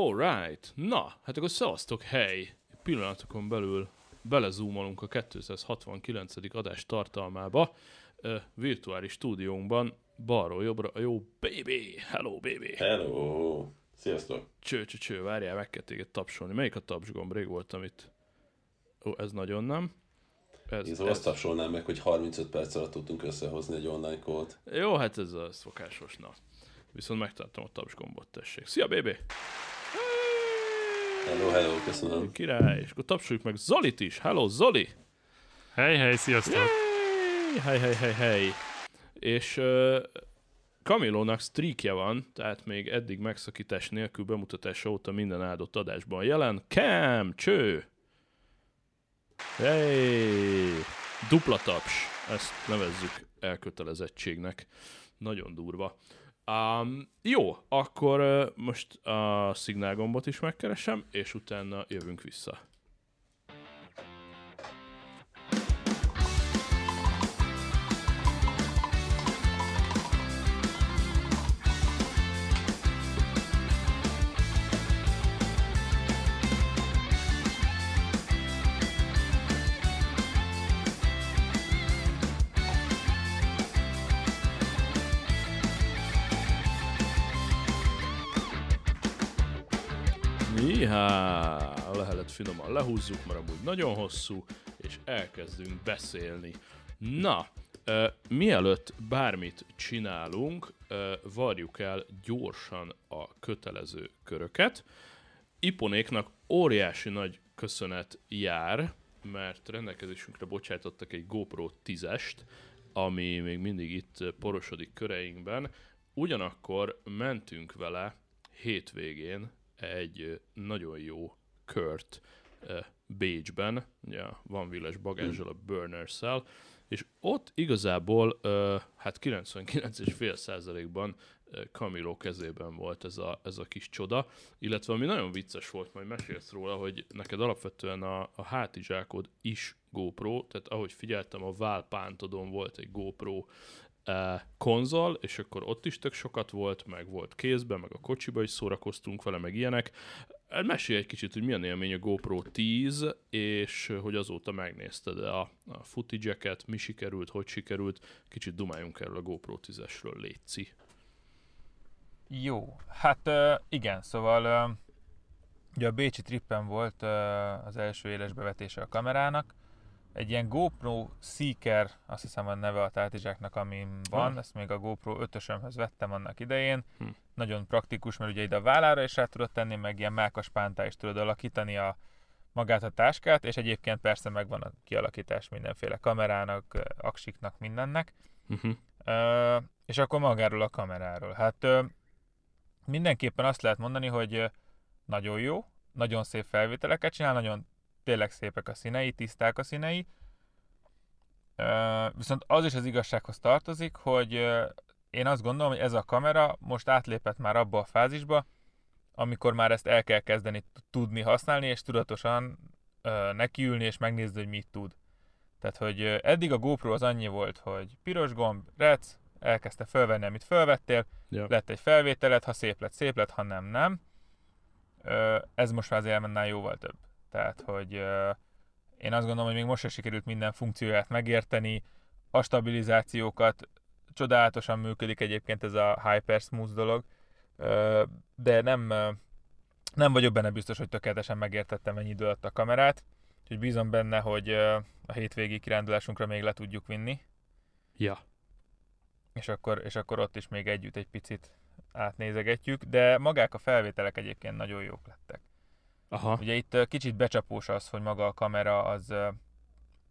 Alright, na, hát akkor szevasztok, hely! Pillanatokon belül belezoomolunk a 269. adás tartalmába. Virtuális stúdiónkban balról jobbra jó baby! Hello baby! Hello! Sziasztok! Cső, cső, cső, várjál, meg kell téged tapsolni. Melyik a tapsgomb? Rég voltam itt. Ó, ez nagyon nem. Ez, Én szóval azt tapsolnám meg, hogy 35 perc alatt tudtunk összehozni egy online kód. Jó, hát ez a szokásos, na. Viszont megtartom a tapsgombot, tessék. Szia, baby! Hello, hello, köszönöm. Király, és akkor tapsoljuk meg Zolit is. Hello, Zoli! Hej, hej, sziasztok! Yay! Hej, hej, hej, hej! És uh, Camilónak streakje van, tehát még eddig megszakítás nélkül bemutatása óta minden áldott adásban jelen. Cam, cső! Hey! Dupla taps, ezt nevezzük elkötelezettségnek. Nagyon durva. Um, jó, akkor uh, most a szignálgombot is megkeresem, és utána jövünk vissza. Finoman lehúzzuk, mert amúgy nagyon hosszú, és elkezdünk beszélni. Na, uh, mielőtt bármit csinálunk, uh, varjuk el gyorsan a kötelező köröket. Iponéknak óriási nagy köszönet jár, mert rendelkezésünkre bocsátottak egy GoPro 10-est, ami még mindig itt porosodik köreinkben. Ugyanakkor mentünk vele hétvégén egy nagyon jó kört Bécsben, ugye van villes bagázsal a burners és ott igazából hát 99,5 százalékban Camilo kezében volt ez a, ez a kis csoda, illetve ami nagyon vicces volt, majd mesélsz róla, hogy neked alapvetően a, a hátizsákod is GoPro, tehát ahogy figyeltem, a válpántodon volt egy GoPro konzol, és akkor ott is tök sokat volt, meg volt kézben, meg a kocsiba is szórakoztunk vele, meg ilyenek. Mesélj egy kicsit, hogy milyen élmény a GoPro 10, és hogy azóta megnézted a, a footage-eket, mi sikerült, hogy sikerült. Kicsit dumáljunk erről a GoPro 10-esről, létszi. Jó, hát igen, szóval ugye a Bécsi trippen volt az első éles bevetése a kamerának, egy ilyen GoPro Seeker, azt hiszem a neve a tártizsáknak, ami van, hm. ezt még a GoPro 5-ösömhöz vettem annak idején. Hm. Nagyon praktikus, mert ugye ide a vállára is rá tudod tenni, meg ilyen mákas pántá is tudod alakítani a magát a táskát, és egyébként persze megvan a kialakítás mindenféle kamerának, aksiknak, mindennek. Uh-huh. Uh, és akkor magáról a kameráról. Hát uh, mindenképpen azt lehet mondani, hogy nagyon jó, nagyon szép felvételeket csinál, nagyon tényleg szépek a színei, tiszták a színei. Viszont az is az igazsághoz tartozik, hogy én azt gondolom, hogy ez a kamera most átlépett már abba a fázisba, amikor már ezt el kell kezdeni tudni használni, és tudatosan nekiülni, és megnézni, hogy mit tud. Tehát, hogy eddig a GoPro az annyi volt, hogy piros gomb, rec, elkezdte felvenni, amit felvettél, ja. lett egy felvételed, ha szép lett, szép lett, ha nem, nem. Ez most már azért elmennál jóval több. Tehát, hogy én azt gondolom, hogy még most sem sikerült minden funkcióját megérteni, a stabilizációkat csodálatosan működik egyébként ez a Hyper Smooth dolog, de nem, nem vagyok benne biztos, hogy tökéletesen megértettem ennyi idő alatt a kamerát, úgyhogy bízom benne, hogy a hétvégi kirándulásunkra még le tudjuk vinni. Ja. És akkor, és akkor ott is még együtt egy picit átnézegetjük, de magák a felvételek egyébként nagyon jók lettek. Aha. Ugye itt kicsit becsapós az, hogy maga a kamera az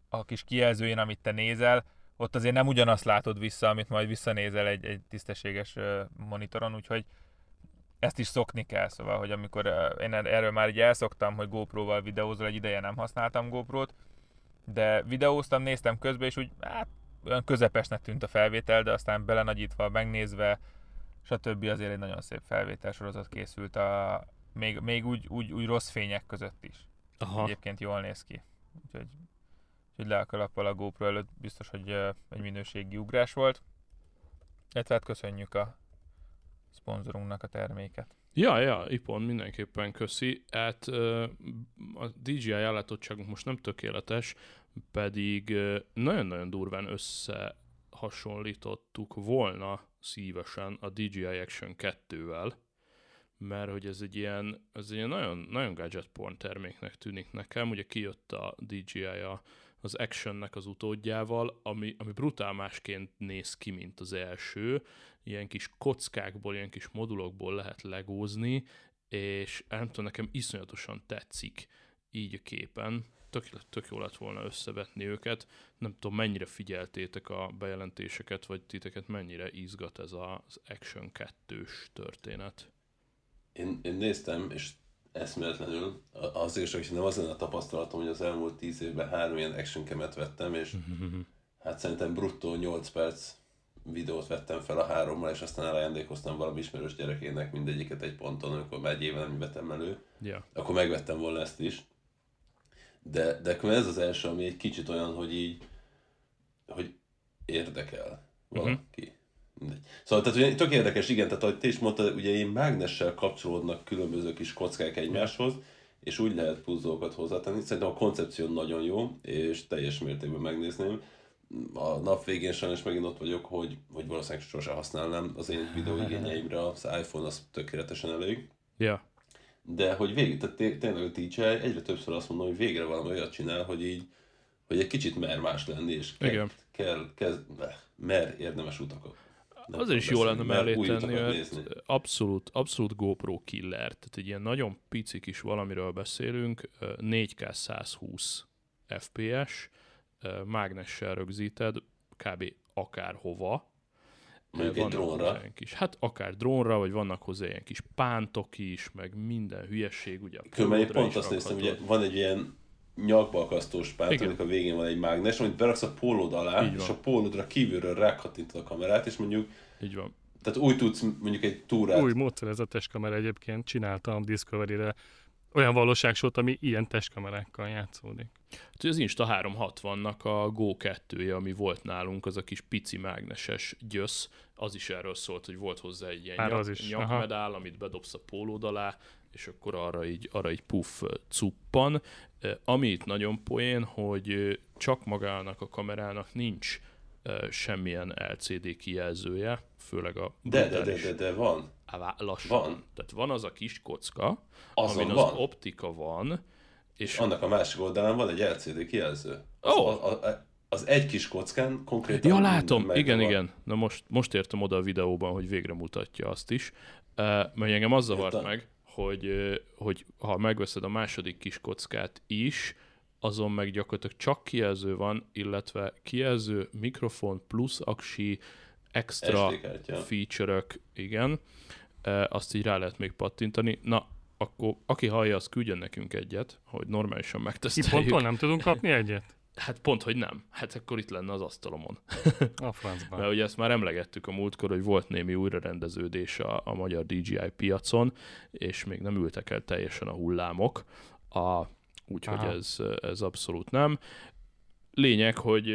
a kis kijelzőjén, amit te nézel, ott azért nem ugyanazt látod vissza, amit majd visszanézel egy, egy tisztességes monitoron, úgyhogy ezt is szokni kell, szóval, hogy amikor én erről már így elszoktam, hogy GoPro-val videózol, egy ideje nem használtam GoPro-t, de videóztam, néztem közben, és úgy hát, olyan közepesnek tűnt a felvétel, de aztán belenagyítva, megnézve, stb. azért egy nagyon szép felvétel sorozat készült a, még, még úgy, úgy, úgy rossz fények között is. Aha. Egyébként jól néz ki. Úgyhogy, úgyhogy le a kalappal a GoPro előtt biztos, hogy egy minőségi ugrás volt. Illetve hát köszönjük a szponzorunknak a terméket. Ja, ja, Ipon mindenképpen köszi. Hát a DJI ellátottságunk most nem tökéletes, pedig nagyon-nagyon durván összehasonlítottuk volna szívesen a DJI Action 2-vel, mert hogy ez egy ilyen, ez egy ilyen nagyon, nagyon gadget porn terméknek tűnik nekem. Ugye kijött a DJI a, az Actionnek az utódjával, ami, ami brutál másként néz ki, mint az első. Ilyen kis kockákból, ilyen kis modulokból lehet legózni, és nem tudom, nekem iszonyatosan tetszik így a képen. Tök, tök jó lett volna összevetni őket. Nem tudom, mennyire figyeltétek a bejelentéseket, vagy titeket mennyire izgat ez az Action 2-s történet én, én néztem, és eszméletlenül, azért is, hogy nem az lenne a tapasztalatom, hogy az elmúlt tíz évben három ilyen action kemet vettem, és hát szerintem bruttó 8 perc videót vettem fel a hárommal, és aztán elajándékoztam valami ismerős gyerekének mindegyiket egy ponton, amikor már egy éve nem vettem elő. Yeah. Akkor megvettem volna ezt is. De, de ez az első, ami egy kicsit olyan, hogy így, hogy érdekel valaki. Uh-huh. Mindegy. Szóval tehát ugye, tök érdekes, igen, tehát ahogy te is mondtad, ugye én mágnessel kapcsolódnak különböző kis kockák egymáshoz, és úgy lehet puzzókat hozzátenni. Szerintem a koncepció nagyon jó, és teljes mértékben megnézném. A nap végén sajnos megint ott vagyok, hogy, hogy valószínűleg sose használnám az én videóigényeimre, az iPhone az tökéletesen elég. Ja. De hogy végig, tehát tényleg a DJI egyre többször azt mondom, hogy végre valami olyat csinál, hogy így, hogy egy kicsit mer más lenni, és kell, Igen. kell, kell, mer érdemes utakat. Az is jó lenne mellé tenni, mert abszolút, abszolút GoPro killer. Tehát egy ilyen nagyon pici kis valamiről beszélünk, 4K 120 FPS, mágnessel rögzíted, kb. akárhova, Mondjuk egy drónra. Kis, hát akár drónra, vagy vannak hozzá ilyen kis pántok is, meg minden hülyeség. Ugye Különben pont azt néztem, ugye van egy ilyen nyakbalkasztós párt, a végén van egy mágnes, amit beraksz a pólód alá, és a pólódra kívülről rákattintod a kamerát, és mondjuk így van. Tehát úgy tudsz mondjuk egy túrát... Új módszer ez a testkamera egyébként, csináltam Discovery-re olyan valóságsót, ami ilyen testkamerákkal játszódik. Hát, az Insta 360-nak a Go 2 ami volt nálunk, az a kis pici mágneses gyösz, az is erről szólt, hogy volt hozzá egy ilyen nyak, az is. nyakmedál, amit bedobsz a pólód alá, és akkor arra így, arra így puff cuppan. Ami itt nagyon poén, hogy csak magának a kamerának nincs semmilyen LCD kijelzője, főleg a de, de, de, de, de van. Lassan. Van. Tehát van az a kis kocka, Azon amin van. az optika van, és... Annak a másik oldalán van egy LCD kijelző. Az, oh. a, a, az egy kis kockán konkrétan... Ja, látom, igen, van. igen. Na most, most értem oda a videóban, hogy végre mutatja azt is. Uh, mert engem az zavart Értem. meg, hogy, hogy ha megveszed a második kis kockát is, azon meg gyakorlatilag csak kijelző van, illetve kijelző, mikrofon, plusz aksi, extra feature-ök, igen, azt így rá lehet még pattintani. Na, akkor aki hallja, az küldjön nekünk egyet, hogy normálisan megteszteljük. Kiponttól nem tudunk kapni egyet? Hát pont, hogy nem. Hát akkor itt lenne az asztalomon. A francban. Mert ugye ezt már emlegettük a múltkor, hogy volt némi újrarendeződés a, a magyar DJI piacon, és még nem ültek el teljesen a hullámok. A úgyhogy ez, ez abszolút nem. Lényeg, hogy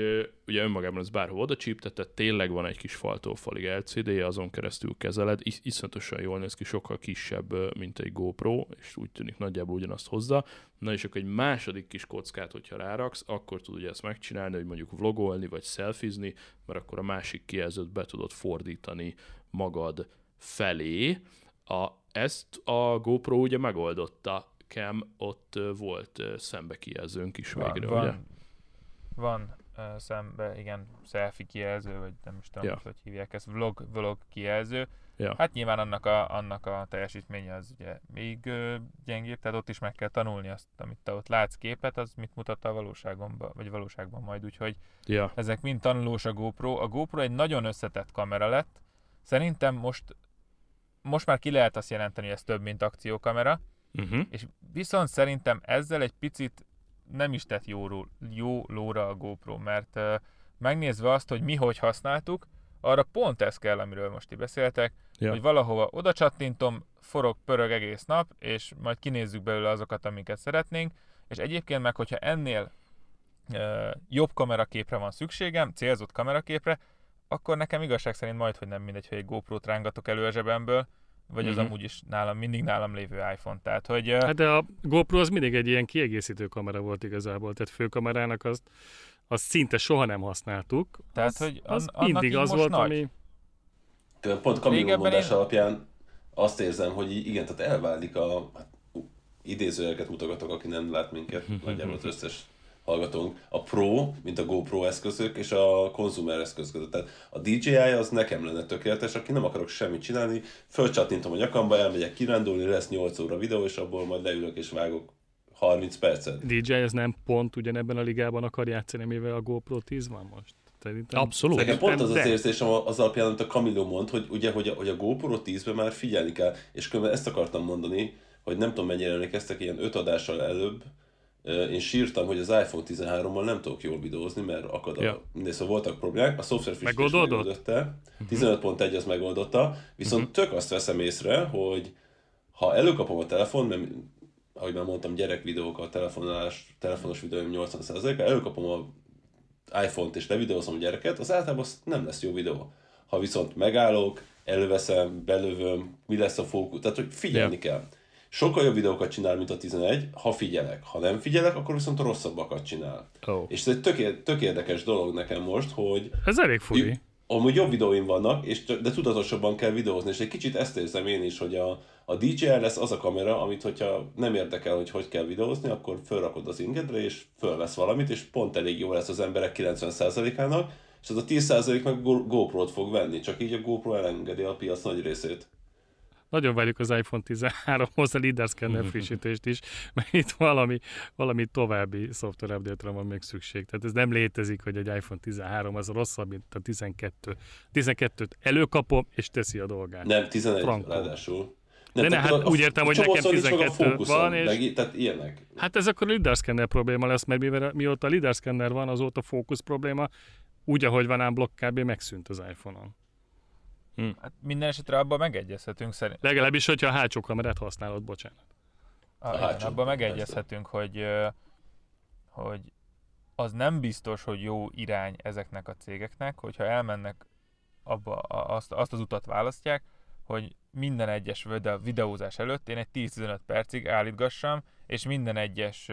ugye önmagában ez bárhol oda csíptetett, tényleg van egy kis faltófalig lcd azon keresztül kezeled, Is- iszonyatosan jól néz ki, sokkal kisebb, mint egy GoPro, és úgy tűnik nagyjából ugyanazt hozza. Na és akkor egy második kis kockát, hogyha ráraksz, akkor tudod ugye ezt megcsinálni, hogy mondjuk vlogolni, vagy szelfizni, mert akkor a másik kijelzőt be tudod fordítani magad felé. A, ezt a GoPro ugye megoldotta Cam ott volt szembe kijelzőnk is végre, van, ugye? Van uh, szembe, igen, selfie kijelző, vagy nem is tudom, ja. hogy hívják ezt, vlog, vlog kijelző. Ja. Hát nyilván annak a, annak a teljesítménye az ugye még uh, gyengébb, tehát ott is meg kell tanulni azt, amit te ott látsz képet, az mit mutat a valóságban, vagy valóságban majd, úgyhogy ja. ezek mind tanulós a GoPro. A GoPro egy nagyon összetett kamera lett, szerintem most most már ki lehet azt jelenteni, hogy ez több, mint akciókamera, Uh-huh. És viszont szerintem ezzel egy picit nem is tett jó, jó lóra a GoPro, mert uh, megnézve azt, hogy mi hogy használtuk, arra pont ez kell, amiről most ti beszéltek, ja. hogy valahova oda csattintom, forog, pörög egész nap, és majd kinézzük belőle azokat, amiket szeretnénk, és egyébként meg, hogyha ennél uh, jobb kameraképre van szükségem, célzott kameraképre, akkor nekem igazság szerint majd, hogy nem mindegy, hogy egy GoPro-t rángatok elő a zsebemből, vagy az Mhm. amúgy is nálam, mindig nálam lévő iPhone. Tehát, hogy Hát de a GoPro az mindig egy ilyen kiegészítő kamera volt igazából, tehát főkamerának azt, azt szinte soha nem használtuk. Tehát, az, hogy az an- annak mindig az most volt, nagy. ami... Tőlem Pont Camilo Régebben mondás én- alapján azt érzem, hogy igen, tehát elválik a hát, ú, idézőjeleket mutogatok, aki nem lát minket, nagyjából az összes hallgatónk, a Pro, mint a GoPro eszközök, és a konzumer eszköz között. Tehát a DJI az nekem lenne tökéletes, aki nem akarok semmit csinálni, fölcsattintom a nyakamba, elmegyek kirándulni, lesz 8 óra videó, és abból majd leülök és vágok 30 percet. DJI ez nem pont ugyanebben a ligában akar játszani, mivel a GoPro 10 van most. Szerintem Abszolút. Nekem pont az az de. érzésem az alapján, amit a Camilo mond, hogy ugye, hogy a, hogy a GoPro 10-ben már figyelni kell, és különben ezt akartam mondani, hogy nem tudom mennyire emlékeztek, ilyen öt adással előbb, én sírtam, hogy az iPhone 13-mal nem tudok jól videózni, mert akad. Ja. Mindegy, szóval voltak problémák, a szoftver megoldotta, 15.1 az megoldotta, viszont tök azt veszem észre, hogy ha előkapom a telefon, mert ahogy már mondtam, gyerek videók a telefonálás, telefonos videóim 80%-a, előkapom a iPhone-t és levideózom a gyereket, az általában nem lesz jó videó. Ha viszont megállok, előveszem, belövöm, mi lesz a fókusz, tehát hogy figyelni Ja. kell. Sokkal jobb videókat csinál, mint a 11, ha figyelek. Ha nem figyelek, akkor viszont rosszabbakat csinál. Oh. És ez egy tök, ér- tök érdekes dolog nekem most, hogy Ez elég furi. amúgy jobb videóim vannak, és, de tudatosabban kell videózni, és egy kicsit ezt érzem én is, hogy a, a DJI lesz az a kamera, amit hogyha nem érdekel, hogy hogy kell videózni, akkor felrakod az ingedre, és fölvesz valamit, és pont elég jó lesz az emberek 90%-ának, és az a 10% meg Go- GoPro-t fog venni, csak így a GoPro elengedi a piac nagy részét. Nagyon várjuk az iPhone 13-hoz a LiDAR scanner frissítést is, mert itt valami, valami további szoftver update van még szükség. Tehát ez nem létezik, hogy egy iPhone 13 az rosszabb, mint a 12. 12-t előkapom, és teszi a dolgát. Nem, 11 Frankó. ráadásul. De ne, hát úgy értem, hogy nekem nincs meg a 12 fókuszom, van, és- Meg, tehát ilyenek. Hát ez akkor a LiDAR scanner probléma lesz, mert mivel, mióta a LiDAR scanner van, azóta fókusz probléma, úgy, ahogy van ám blokk kb. megszűnt az iPhone-on. Hát minden esetre abban megegyezhetünk szerint. Legalábbis, hogyha a hátsó kamerát használod, bocsánat. Ah, hátsó, igen, abban megegyezhetünk, hogy, hogy az nem biztos, hogy jó irány ezeknek a cégeknek, hogyha elmennek abba, a- azt, azt az utat választják, hogy minden egyes vide- videózás előtt én egy 10-15 percig állítgassam, és minden egyes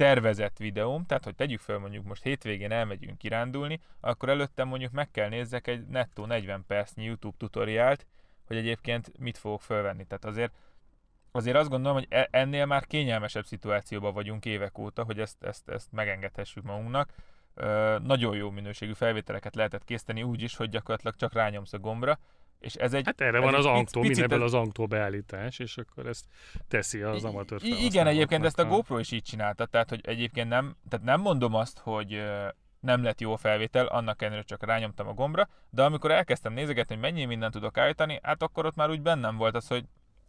tervezett videóm, tehát hogy tegyük fel mondjuk most hétvégén elmegyünk kirándulni, akkor előtte mondjuk meg kell nézzek egy nettó 40 percnyi YouTube tutoriált, hogy egyébként mit fogok fölvenni. Tehát azért azért azt gondolom, hogy e- ennél már kényelmesebb szituációban vagyunk évek óta, hogy ezt, ezt, ezt megengedhessük magunknak. Ö, nagyon jó minőségű felvételeket lehetett készíteni úgy is, hogy gyakorlatilag csak rányomsz a gombra, és ez egy... Hát erre ez van az Angtó, mindenből az Angtó beállítás, és akkor ezt teszi az amatőr Igen, egyébként ezt a GoPro is így csinálta, tehát hogy egyébként nem, tehát nem mondom azt, hogy nem lett jó felvétel, annak ellenére csak rányomtam a gombra, de amikor elkezdtem nézegetni, hogy mennyi mindent tudok állítani, hát akkor ott már úgy bennem volt az, hogy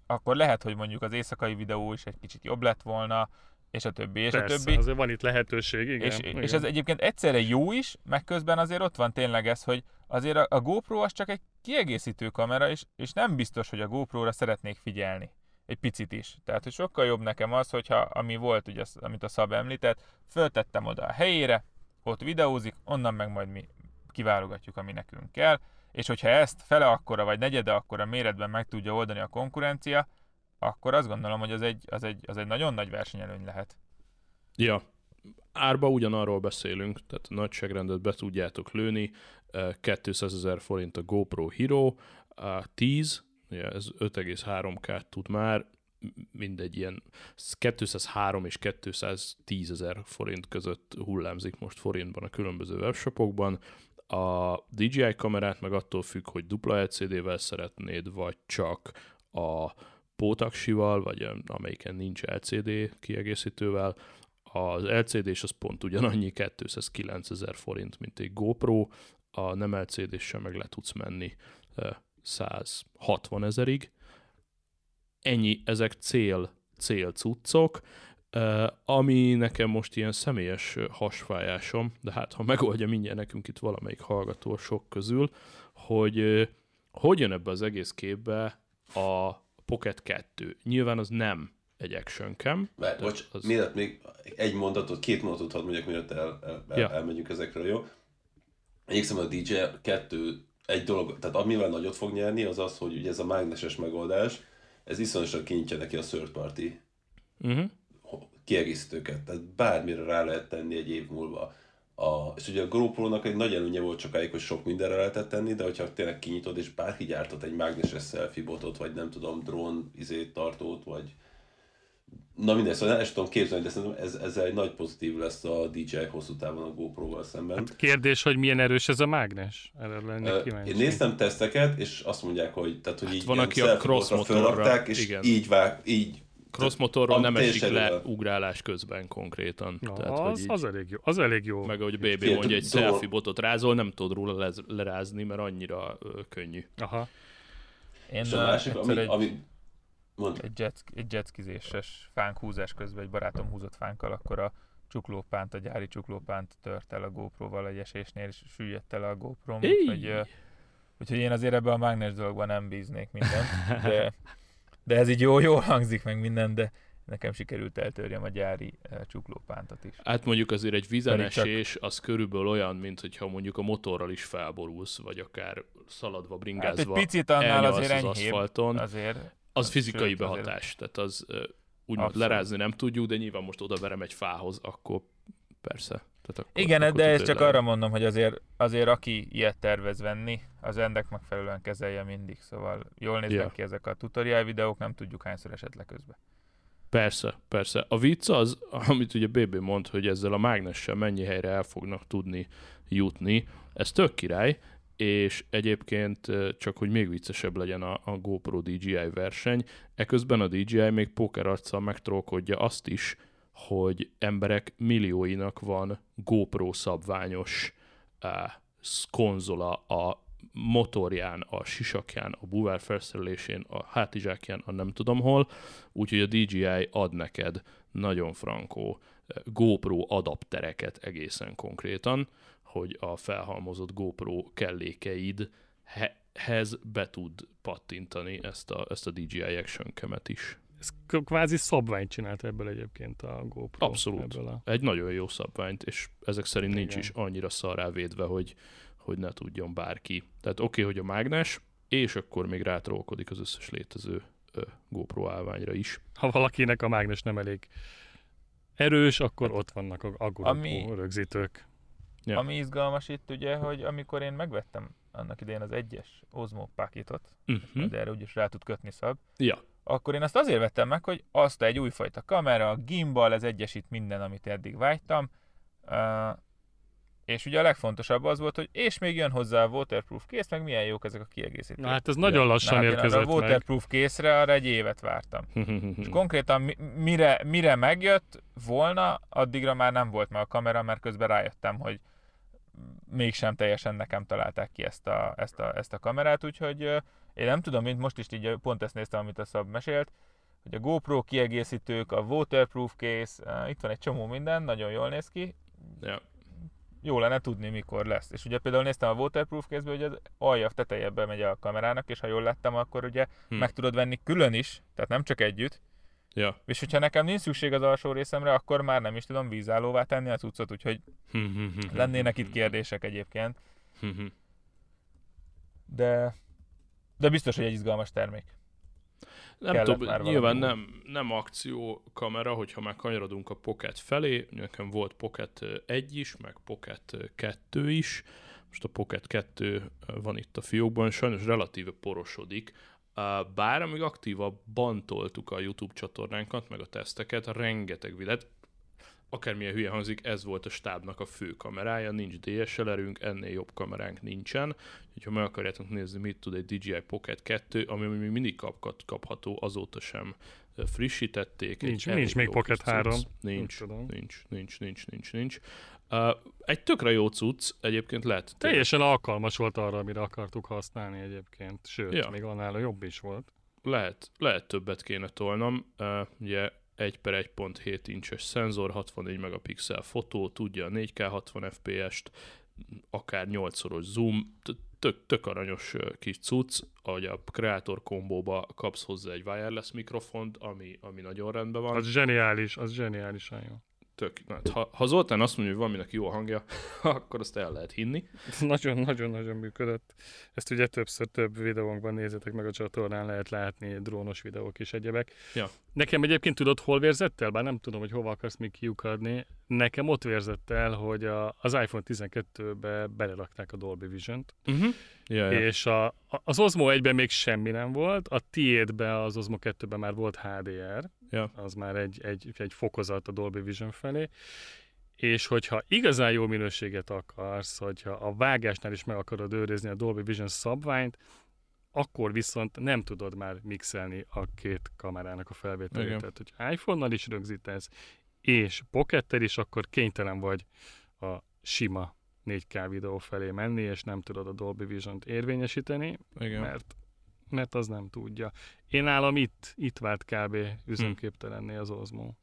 akkor lehet, hogy mondjuk az éjszakai videó is egy kicsit jobb lett volna, és a többi, és Persze, a többi. azért van itt lehetőség, igen. és, igen. és ez egyébként egyszerre jó is, meg közben azért ott van tényleg ez, hogy azért a, a GoPro az csak egy kiegészítő kamera, és, és nem biztos, hogy a GoPro-ra szeretnék figyelni. Egy picit is. Tehát, hogy sokkal jobb nekem az, hogyha, ami volt, ugye, amit a Szab említett, föltettem oda a helyére, ott videózik, onnan meg majd mi kiválogatjuk, ami nekünk kell, és hogyha ezt fele akkora, vagy negyede akkora méretben meg tudja oldani a konkurencia, akkor azt gondolom, hogy az egy, az egy, az egy nagyon nagy versenyelőny lehet. Ja, árba ugyanarról beszélünk, tehát a nagyságrendet be tudjátok lőni, eh, 200 ezer forint a GoPro Hero, a 10, ugye ez 5,3K tud már, mindegy ilyen 203 és 210 ezer forint között hullámzik most forintban a különböző webshopokban. A DJI kamerát meg attól függ, hogy dupla LCD-vel szeretnéd, vagy csak a pótaksival, vagy eh, amelyiken nincs LCD kiegészítővel, az LCD és az pont ugyanannyi 209 ezer forint, mint egy GoPro, a nem lcd sem meg le tudsz menni eh, 160 ezerig. Ennyi, ezek cél, cél cuccok, ami nekem most ilyen személyes hasfájásom, de hát ha megoldja mindjárt nekünk itt valamelyik hallgató sok közül, hogy eh, hogy jön ebbe az egész képbe a Pocket 2. Nyilván az nem egy action cam. Mert, bocs, az- mielőtt még egy mondatot, két mondatot hadd mondjak, mielőtt el, el, el, Ja. elmegyünk ezekről, jó? Egyébként a DJ 2 egy dolog, tehát amivel nagyot fog nyerni, az az, hogy ugye ez a mágneses megoldás, ez iszonyosan kinyitja neki a third party Uh-huh. kiegészítőket, tehát bármire rá lehet tenni egy év múlva. A, és ugye a GoPro-nak egy nagy előnye volt sokáig, hogy sok mindenre lehetett tenni, de hogyha tényleg kinyitod, és bárki gyártott egy mágneses selfie botot, vagy nem tudom, drón izét tartót, vagy Na mindegy, szóval el sem tudom képzelni, de szerintem ez, ezzel egy nagy pozitív lesz a DJI hosszú távon a GoPro-val szemben. Hát kérdés, hogy milyen erős ez a mágnes? Erre lennék kíváncsi. Én néztem teszteket, és azt mondják, hogy, tehát, hogy Hát így van, ilyen aki a cross-motorra- fölrakták, és igen. így vág, így Cross motorról nem esik le jó. ugrálás közben konkrétan. Na, Tehát, az, így, az, elég jó. Az elég jó. meg ahogy BB Figyelj, mondja, egy dolog- selfie botot rázol, nem tudod róla lez- lerázni, mert annyira ö, könnyű. Aha. Én és a másik, ami, egy, ami mond, egy, jet, egy jetskizéses fánk húzás közben egy barátom húzott fánkkal, akkor a csuklópánt, a gyári csuklópánt tört el a GoPro-val egy esésnél, és süllyedt el a GoPro, Éj! úgyhogy, úgyhogy én azért ebben a mágnes dologban nem bíznék mindent, de, de ez így jó, jól hangzik meg minden, de nekem sikerült eltörjem a gyári ö, csuklópántot is. Hát mondjuk azért egy vízenesés az körülbelül olyan, mint hogyha mondjuk a motorral is felborulsz, vagy akár szaladva, Hát egy bringázva picit annál azért az enyhébb, aszfalton. azért az fizikai sőt, azért- behatás, tehát az úgymond Abszolút. lerázni nem tudjuk, de nyilván most oda verem egy fához, akkor persze. Tehát akkor, Igen, akkor de ezt csak arra mondom, hogy azért, azért aki ilyet tervez venni, az ennek megfelelően kezelje mindig. Szóval jól néznek Ja. ki ezek a tutorial videók, nem tudjuk hányszor esett le közben. Persze, persze. A vicc az, amit ugye BB mond, hogy ezzel a mágnessel mennyi helyre el fognak tudni jutni, ez tök király, és egyébként csak, hogy még viccesebb legyen a, a GoPro DJI verseny, eközben a DJI még poker arccal megtrolkodja azt is, hogy emberek millióinak van GoPro szabványos sz- konzola a motorján, a sisakján, a búvár felszerelésén, a hátizsákján, a nem tudom hol, úgyhogy a DJI ad neked nagyon frankó GoPro adaptereket egészen konkrétan, hogy a felhalmozott GoPro kellékeidhez be tud pattintani ezt a, ezt a DJI Action Cam-et is. Ez k- kvázi szabványt csinált ebből egyébként a GoPro. Abszolút. Ebből a... Egy nagyon jó szabványt, és ezek szerint nincs Igen. is annyira szarrá védve, hogy, hogy ne tudjon bárki. Tehát oké, okay, hogy a mágnes, és akkor még rátrólkodik az összes létező ö, GoPro állványra is. Ha valakinek a mágnes nem elég erős, akkor ott vannak a, a GoPro Ami- rögzítők. Ja. Ami izgalmas itt ugye, hogy amikor én megvettem annak idején az egyes Osmo pakitot, Uh-huh. de erre úgyis rá tud kötni szab, Ja, akkor én azt azért vettem meg, hogy azt egy újfajta kamera, a gimbal, ez egyesít minden, amit eddig vágytam. Uh, és ugye a legfontosabb az volt, hogy és még jön hozzá a waterproof kész, meg milyen jók ezek a kiegészítők. Na hát ez nagyon lassan Na, hát érkezett a meg. waterproof készre arra egy évet vártam. És konkrétan mi- mire, mire megjött volna, addigra már nem volt meg a kamera, mert közben rájöttem, hogy mégsem teljesen nekem találták ki ezt a, ezt a, ezt a kamerát, úgyhogy én nem tudom, mint most is így pont ezt néztem, amit a Szab mesélt, hogy a GoPro kiegészítők, a waterproof case, itt van egy csomó minden, nagyon jól néz ki, ja. jó lenne tudni, mikor lesz. És ugye például néztem a waterproof kézbe, hogy az alja tetejebe megy a kamerának, és ha jól lettem, akkor ugye Hm. meg tudod venni külön is, tehát nem csak együtt, Ja. és hogyha nekem nincs szükség az alsó részemre, akkor már nem is tudom vízállóvá tenni a cuccot, úgyhogy lennének itt kérdések egyébként, de, de biztos, hogy egy izgalmas termék. Nem tudom, nyilván nem, nem akció kamera, hogyha már kanyarodunk a Pocket felé, nekem volt Pocket 1 is, meg Pocket 2 is, most a Pocket 2 van itt a fiókban, sajnos relatíve porosodik, bár amíg aktívabban toltuk a YouTube csatornánkat, meg a teszteket, rengeteg videót, akármilyen hülye hangzik, ez volt a stábnak a fő kamerája, nincs DSLR-ünk, ennél jobb kameránk nincsen, úgyhogy meg akarjátok nézni, mit tud egy DJI Pocket 2, ami még mindig kapkat, kapható, azóta sem frissítették. Nincs- nincs még Pocket kis cucc. 3. Nincs, nincs, nincs, nincs, nincs, nincs. Uh, egy tökre jó cucc, egyébként lehet. Teljesen alkalmas volt arra, amire akartuk használni egyébként. Sőt, Ja. még annál jobb is volt. lehet, lehet többet kéne tolnom. Uh, ugye 1 per 1.7 incses szenzor, 64 megapixel fotó, tudja a 4K 60 FPS-t, akár 8-szoros zoom, tök, tök aranyos kis cucc, ahogy a Creator kombóba kapsz hozzá egy wireless mikrofont, ami, ami nagyon rendben van. Az zseniális, az zseniálisan jó. Tök, ha, ha Zoltán azt mondja, hogy valaminek jó a hangja, akkor azt el lehet hinni. Nagyon-nagyon-nagyon működött. Ezt ugye többször több videónkban nézzetek meg a csatornán, lehet látni drónos videók és egyebek. Ja. Nekem egyébként tudod, hol vérzett el? Bár nem tudom, hogy hova akarsz még kiukadni. Nekem ott vérzett el, hogy a, az iPhone 12-be belerakták a Dolby Vision-t, Uh-huh. Ja, ja. és a, az Osmo 1-ben még semmi nem volt, a tiédbe, az Osmo 2-ben már volt HDR, Ja. az már egy, egy, egy fokozat a Dolby Vision felé, és hogyha igazán jó minőséget akarsz, hogyha a vágásnál is meg akarod őrizni a Dolby Vision szabványt, akkor viszont nem tudod már mixelni a két kamerának a felvételét. Igen. Tehát, hogy iPhone-nal is rögzítesz, és pockettel is, akkor kénytelen vagy a sima 4K videó felé menni, és nem tudod a Dolby Vision-t érvényesíteni, Igen. mert, mert az nem tudja. Én nálam itt, itt vált kb. üzemképtelenné az Osmo.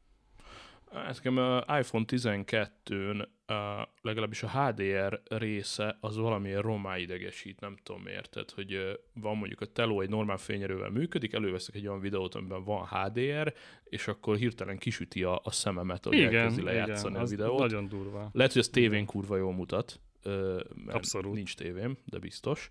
Nekem a iPhone 12-n uh, legalábbis a HDR része az valamiért romá idegesít, nem tudom miért. Tehát, hogy uh, van mondjuk a teló egy normál fényerővel működik, előveszek egy olyan videót, amiben van HDR, és akkor hirtelen kisüti a, a szememet, hogy Igen, elkezdi igen, lejátszani a az videót. nagyon durva. Lehet, hogy ez tévén kurva jól mutat, mert Abszolút. nincs tévém, de biztos.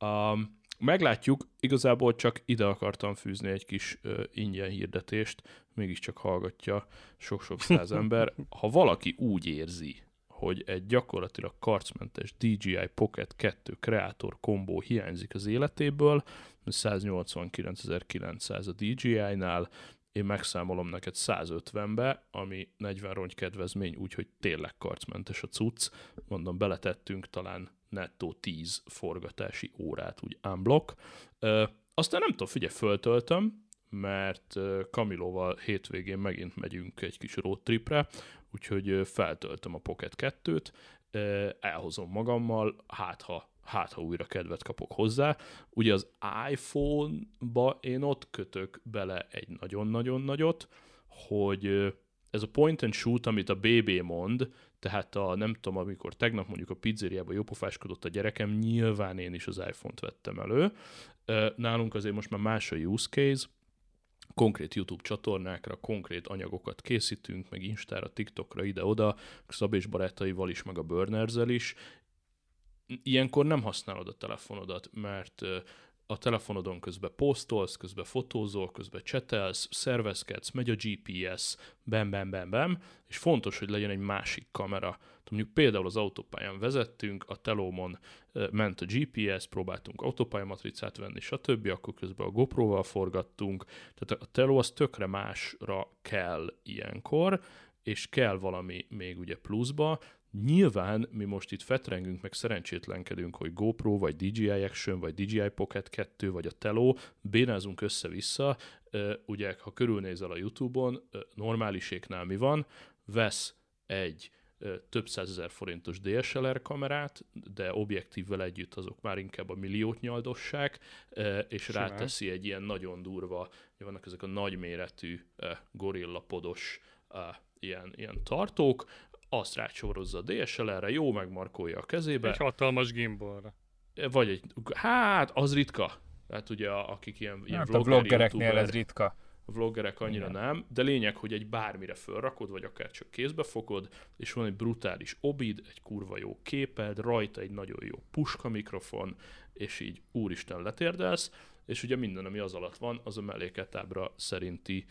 Um, meglátjuk, igazából csak ide akartam fűzni egy kis ö, ingyen hirdetést, mégiscsak hallgatja sok-sok száz ember. Ha valaki úgy érzi, hogy egy gyakorlatilag karcmentes DJI Pocket 2 kreator kombó hiányzik az életéből, 189.900 a DJI-nál, én megszámolom neked 150-be, ami 40 rongy kedvezmény, úgyhogy tényleg karcmentes a cucc. Mondom, beletettünk talán nettó 10 forgatási órát, úgy unblock. Ö, aztán nem tudom, figyelj, föltöltöm, mert Kamilóval hétvégén megint megyünk egy kis roadtripre, úgyhogy ö, feltöltöm a Pocket 2-t, ö, elhozom magammal, hát ha, hát ha újra kedvet kapok hozzá. Ugye az iPhone-ba én ott kötök bele egy nagyon-nagyon nagyot, hogy ez a point and shoot, amit a BB mond, tehát a, nem tudom, amikor tegnap mondjuk a pizzériában jópofáskodott a gyerekem, nyilván én is az iPhone-t vettem elő. Nálunk azért most már más a use case, konkrét YouTube csatornákra konkrét anyagokat készítünk, meg Instára, TikTokra, ide-oda, Szab és barátaival is, meg a Burnerzel is. Ilyenkor nem használod a telefonodat, mert a telefonodon közben posztolsz, közben fotózol, közben csetelsz, szervezkedsz, megy a GPS, bem, bem, bem, bem, és fontos, hogy legyen egy másik kamera. Mondjuk például az autópályán vezettünk, a telómon ment a GPS, próbáltunk autópályamatricát venni, stb., akkor közben a GoPro-val forgattunk, tehát a teló az tökre másra kell ilyenkor, és kell valami még ugye pluszba, Nyilván mi most itt fetrengünk, meg szerencsétlenkedünk, hogy GoPro, vagy DJI Action, vagy DJI Pocket 2, vagy a Teló, bénázunk össze-vissza. Ugye, ha körülnézel a YouTube-on, normáliséknál mi van? Vesz egy több százezer forintos DSLR kamerát, de objektívvel együtt azok már inkább a milliót nyaldossák, és Simán. ráteszi egy ilyen nagyon durva, vannak ezek a nagyméretű gorillapodos ilyen, ilyen tartók, azt rácsorozza a DSLR-re, jó megmarkolja a kezébe, Egy hatalmas gimbalra. vagy egy, hát az ritka. Tehát ugye a- akik ilyen, ilyen Hát a vlogger, vloggereknél youtuber, ez ritka. a vloggerek annyira Igen. nem, de lényeg, hogy egy bármire fölrakod, vagy akár csak kézbe fogod, és van egy brutális obid, egy kurva jó képed, rajta egy nagyon jó puska mikrofon, és így úristen letérdelsz, és ugye minden, ami az alatt van, az a melléketábra szerinti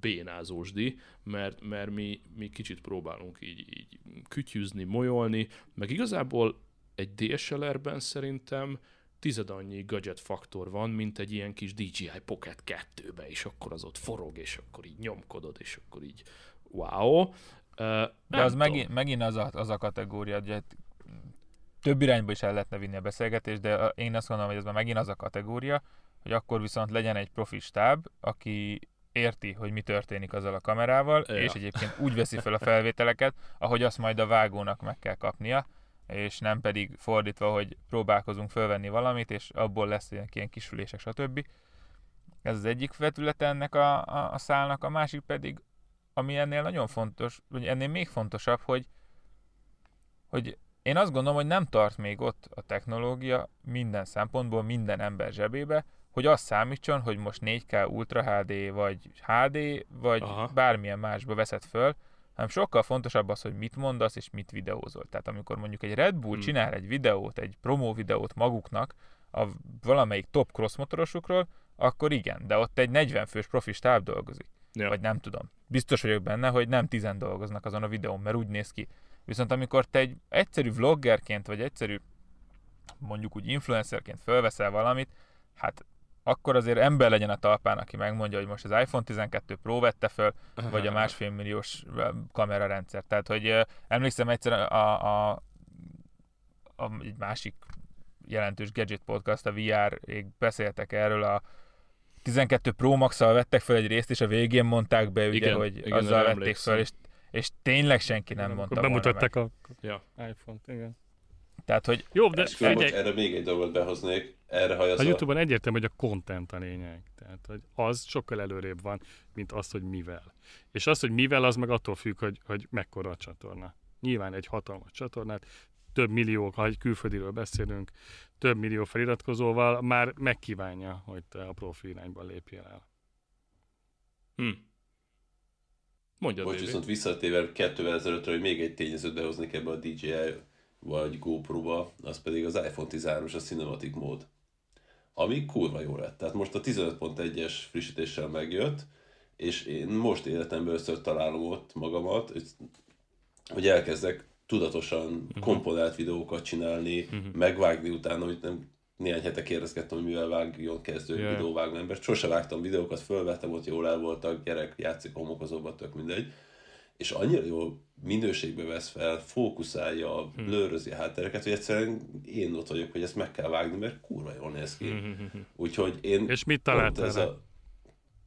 bénázósdi, mert, mert mi, mi kicsit próbálunk így, így kütyüzni, molyolni, meg igazából egy DSLR-ben szerintem tized annyi gadget faktor van, mint egy ilyen kis DJI Pocket 2-be, és akkor az ott forog, és akkor így nyomkodod, és akkor így wow. Uh, De az megint, megint az, a, az a kategória, hogy több irányba is el lehetne vinni a beszélgetést, de én azt gondolom, hogy ez már megint az a kategória, hogy akkor viszont legyen egy profi stáb, aki érti, hogy mi történik azzal a kamerával, Ja. és egyébként úgy veszi fel a felvételeket, ahogy azt majd a vágónak meg kell kapnia, és nem pedig fordítva, hogy próbálkozunk fölvenni valamit, és abból lesz ilyen, kisülések, stb. Ez az egyik vetülete ennek a, a, a szálnak, a másik pedig, ami ennél nagyon fontos, vagy ennél még fontosabb, hogy, hogy én azt gondolom, hogy nem tart még ott a technológia minden szempontból, minden ember zsebébe, hogy az számítson, hogy most 4K Ultra HD, vagy HD, vagy Aha. bármilyen másba veszed föl, hanem sokkal fontosabb az, hogy mit mondasz és mit videózol. Tehát amikor mondjuk egy Red Bull Hmm. csinál egy videót, egy promó videót maguknak, a valamelyik top crossmotorosukról, akkor igen, de ott egy 40 fős profi stáb dolgozik. Ja. Vagy nem tudom. Biztos vagyok benne, hogy nem tizen dolgoznak azon a videón, mert úgy néz ki. Viszont amikor te egy egyszerű vloggerként, vagy egyszerű mondjuk úgy influencerként fölveszel valamit, hát akkor azért ember legyen a talpán, aki megmondja, hogy most az iPhone 12 Pro vette föl, vagy a másfél milliós kamerarendszer. Tehát, hogy emlékszem egyszer a, a, a, egy másik jelentős gadget podcast, a VR, ég beszéltek erről a 12 Pro max vettek fel egy részt, és a végén mondták be, ugye, Igen, hogy igen, azzal vették fel, és, és tényleg senki nem Igen, mondta Akkor volna bemutatták a Ja. iPhone-t, igen. Tehát, hogy Jó, de figyelj, bocs, erre még egy dolgot behoznék, erre hajaz a a... Youtube-on egyértelmű, hogy a content a lényeg. Tehát, hogy az sokkal előrébb van, mint az, hogy mivel. És az, hogy mivel, az meg attól függ, hogy, hogy mekkora a csatorna. Nyilván egy hatalmas csatornát, több millió, ha egy külföldiről beszélünk, több millió feliratkozóval már megkívánja, hogy te a profi irányban lépjél el. Hm. Mondjad, Most Dévi. viszont kettővel ezelőttre, hogy még egy tényezőt behoznék ebbe a DJI vagy GoPro-ba, az pedig az iPhone 13-as a Cinematic mód. Ami kurva jó lett. Tehát most a 15.1-es frissítéssel megjött, és én most életemben először találom ott magamat, hogy- elkezdek tudatosan uh-huh. komponált videókat csinálni, uh-huh. megvágni utána, hogy nem néhány hete kérdezgettem, hogy mivel vágjon kezdő yeah. videóvágó ember. Sose vágtam videókat, fölvettem, ott jól el voltak, gyerek játszik homokozóban, tök mindegy. És annyira jó minőségbe vesz fel, fókuszálja, Hm. blőrözi a háttereket, hogy egyszerűen én ott vagyok, hogy ezt meg kell vágni, mert kurva jól néz ki. Úgyhogy én... És mit pont találtál ez a...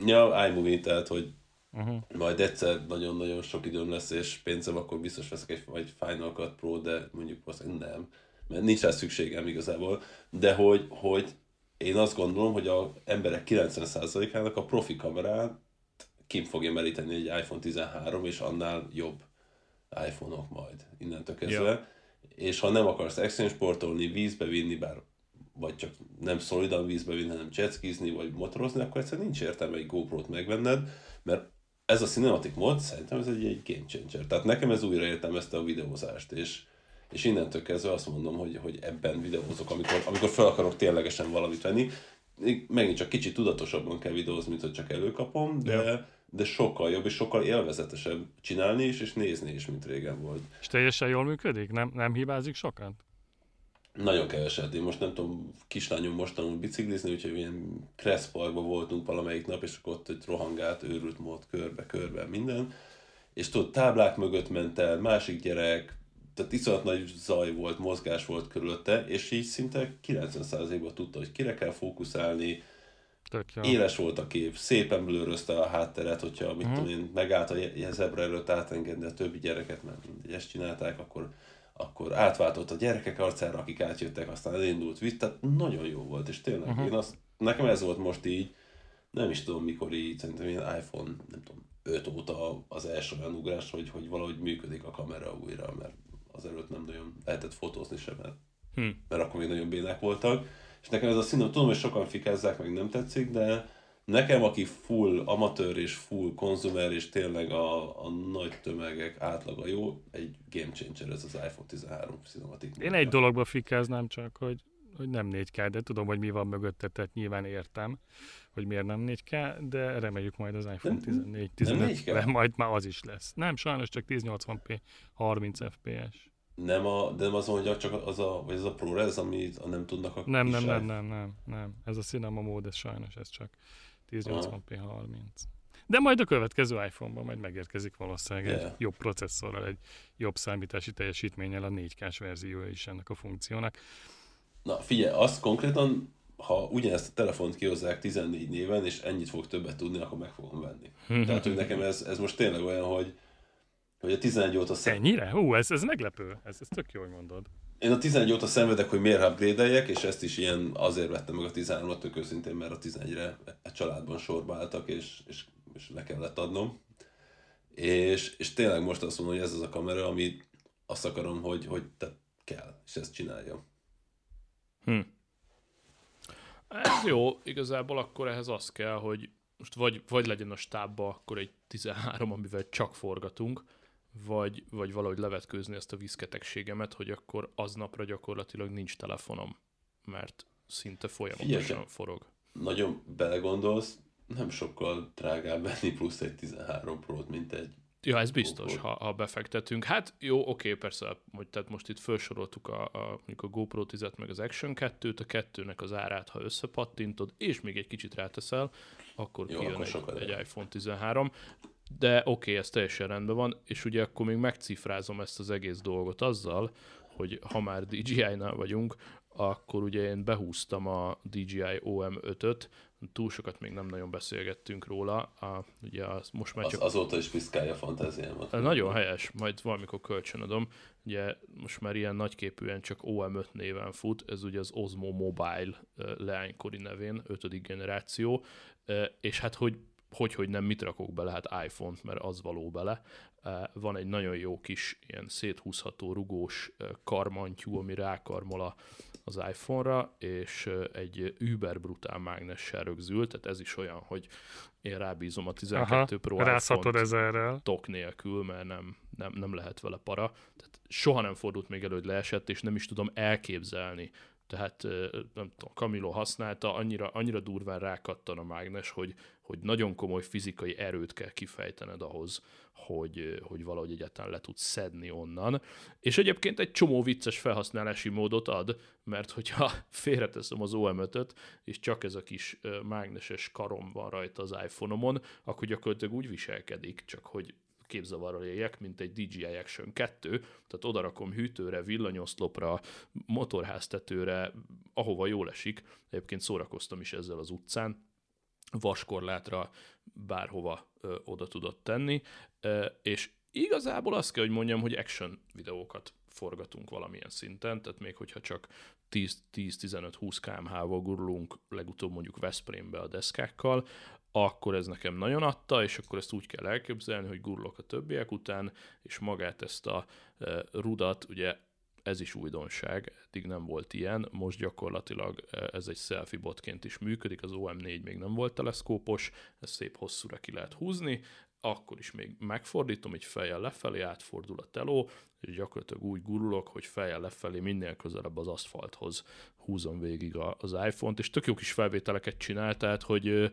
Ja, iMovie, tehát, hogy Uh-huh. majd egyszer nagyon-nagyon sok időm lesz, és pénzem, akkor biztos veszek egy, egy Final Cut Pro, de mondjuk valószínűleg nem, mert nincs rá szükségem igazából, de hogy, hogy én azt gondolom, hogy a emberek 90%-ának a profi kamerán kim fogja meríteni egy iPhone 13, és annál jobb iPhone-ok majd innentől kezdve. Ja. És ha nem akarsz extrém sportolni, vízbe vinni, bár vagy csak nem szolidan vízbe vinni, hanem jetskizni, vagy motorozni, akkor egyszerűen nincs értelme egy GoPro-t megvenned, mert ez a cinematic mod szerintem ez egy, egy game changer. Tehát nekem ez újra értelmezte a videózást, és, és innentől kezdve azt mondom, hogy, hogy ebben videózok, amikor, amikor fel akarok ténylegesen valamit venni. Megint csak kicsit tudatosabban kell videózni, mint hogy csak előkapom, de, Ja. De sokkal jobb és sokkal élvezetesebb csinálni is, és nézni is, mint régen volt. És teljesen jól működik? Nem, nem hibázik sokat? Nagyon keveset. Én most nem tudom, kislányom most tanul biciklizni, úgyhogy ilyen Kressz Parkban voltunk valamelyik nap, és akkor ott egy rohangált, őrült mód, körbe-körbe minden. És tudod, táblák mögött ment el, másik gyerek, tehát iszonyat nagy zaj volt, mozgás volt körülötte, és így szinte 90%-ban tudta, hogy kire kell fókuszálni. Éles volt a kép, szépen blőrözte a hátteret, hogyha mit Mhm. tudom én, megállt a zebra előtt átengedni a többi gyereket, mert mindegy, ezt csinálták, akkor, akkor átváltott a gyerekek arcára, akik átjöttek, aztán elindult vitt, tehát nagyon jó volt, és tényleg Mhm. én azt, nekem ez volt most így, nem is tudom mikor így, szerintem ilyen iPhone, nem tudom, 5 óta az első olyan ugrás, hogy, hogy valahogy működik a kamera újra, mert azelőtt nem nagyon lehetett fotózni sem, mert Hm. mert akkor még nagyon bénák voltak. És nekem ez a szín, tudom, hogy sokan fikázzák, meg nem tetszik, de nekem, aki full amatőr és full konzumer, és tényleg a, a nagy tömegek átlaga jó, egy game changer ez az iPhone 13 Cinematic. Én egy dologba fikáznám csak, hogy, hogy nem 4K, de tudom, hogy mi van mögötte, tehát nyilván értem, hogy miért nem 4K, de reméljük majd az iPhone Nem- 14, nem 15 4K? majd már az is lesz. Nem, sajnos csak 1080p, 30 fps. Nem, a, de nem az, hogy csak az a, vagy az a ProRes, amit a nem tudnak a Nem, nem, nem, nem, nem, nem. Ez a Cinema mód, ez sajnos, ez csak 1080p 30. De majd a következő iPhone-ban majd megérkezik valószínűleg egy Yeah. jobb processzorral, egy jobb számítási teljesítménnyel a 4K-s verziója is ennek a funkciónak. Na figyelj, azt konkrétan, ha ugyanezt a telefont kihozzák 14 néven, és ennyit fog többet tudni, akkor meg fogom venni. Tehát, hogy nekem ez, ez most tényleg olyan, hogy, hogy a 11 óta szem... Ennyire? Hú, ez, ez meglepő. Ez, ez tök jó, hogy mondod. Én a 11 óta szenvedek, hogy miért upgrade és ezt is ilyen azért vettem meg a 13-at tök őszintén, mert a 11-re a családban sorba álltak, és, és, és le kellett adnom. És, és tényleg most azt mondom, hogy ez az a kamera, amit azt akarom, hogy, hogy te kell, és ezt csinálja. Hm. Ez jó, igazából akkor ehhez az kell, hogy most vagy, vagy legyen a stábba akkor egy 13, amivel csak forgatunk, vagy, vagy valahogy levetkőzni ezt a viszketegségemet, hogy akkor aznapra gyakorlatilag nincs telefonom, mert szinte folyamatosan Figyelj, forog. Nagyon belegondolsz, nem sokkal drágább venni plusz egy 13 Pro-t, mint egy Ja, ez biztos, GoPro. ha, ha befektetünk. Hát jó, oké, persze, hogy tehát most itt felsoroltuk a, a, a GoPro 10 meg az Action 2-t, a kettőnek az árát, ha összepattintod, és még egy kicsit ráteszel, akkor Jó, kijön akkor egy, egy iPhone 13. De oké, ez teljesen rendben van, és ugye akkor még megcifrázom ezt az egész dolgot azzal, hogy ha már DJI-nál vagyunk, akkor ugye én behúztam a DJI OM5-öt, túl sokat még nem nagyon beszélgettünk róla, a, ugye az, most már Az, csak azóta is piszkálja a fantáziámat. nagyon helyes, majd valamikor kölcsönadom. Ugye most már ilyen nagyképűen csak OM5 néven fut, ez ugye az Osmo Mobile leánykori nevén, ötödik generáció, és hát hogy hogy, hogy nem, mit rakok bele, hát iPhone-t, mert az való bele. Van egy nagyon jó kis ilyen széthúzható, rugós karmantyú, ami rákarmol az iPhone-ra, és egy über brutál mágnessel rögzült, tehát ez is olyan, hogy én rábízom a 12 Aha, Pro iPhone-t tok nélkül, mert nem, nem, nem lehet vele para. Tehát soha nem fordult még elő, hogy leesett, és nem is tudom elképzelni. Tehát nem tudom, Camilo használta, annyira, annyira durván rákattan a mágnes, hogy, hogy nagyon komoly fizikai erőt kell kifejtened ahhoz, hogy, hogy valahogy egyáltalán le tudsz szedni onnan. És egyébként egy csomó vicces felhasználási módot ad, mert hogyha félreteszem az OM5-öt, és csak ez a kis mágneses karom van rajta az iPhone-omon, akkor gyakorlatilag úgy viselkedik, csak hogy képzavarral éljek, mint egy DJI Action 2, tehát odarakom hűtőre, villanyoszlopra, motorháztetőre, ahova jól esik. Egyébként szórakoztam is ezzel az utcán, vaskorlátra bárhova ö, oda tudott tenni, ö, és igazából azt kell, hogy mondjam, hogy action videókat forgatunk valamilyen szinten, tehát még hogyha csak 10-15-20 kmh-val gurulunk, legutóbb mondjuk Veszprémbe a deszkákkal, akkor ez nekem nagyon adta, és akkor ezt úgy kell elképzelni, hogy gurulok a többiek után, és magát ezt a e, rudat, ugye ez is újdonság, eddig nem volt ilyen, most gyakorlatilag e, ez egy selfie botként is működik, az OM4 még nem volt teleszkópos, ez szép hosszúra ki lehet húzni, akkor is még megfordítom, így fejjel lefelé átfordul a teló, és gyakorlatilag úgy gurulok, hogy fejjel lefelé minél közelebb az aszfalthoz húzom végig az iPhone-t, és tök jó kis felvételeket csinál, tehát hogy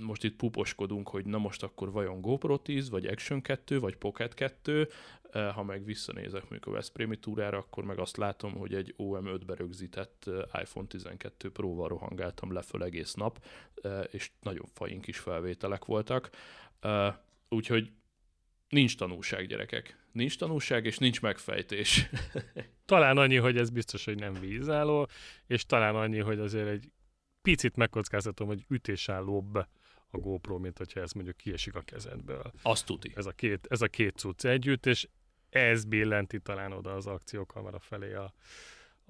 most itt puposkodunk, hogy na most akkor vajon GoPro 10, vagy Action 2, vagy Pocket 2, Eh, ha meg visszanézek mondjuk a Veszprémi túrára, akkor meg azt látom, hogy egy OM5-be rögzített eh, iPhone 12 Pro-val rohangáltam leföl egész nap, és nagyon fajink is felvételek voltak. Úgyhogy nincs tanulság, gyerekek. Nincs tanulság, és nincs megfejtés. Talán annyi, hogy ez biztos, hogy nem vízálló, és talán annyi, hogy azért egy picit megkockáztatom, hogy ütésállóbb a GoPro, mint hogyha ez mondjuk kiesik a kezedből. Azt tuti. Ez a két, ez a két cucc együtt, és ez billenti talán oda az akciókamera felé a,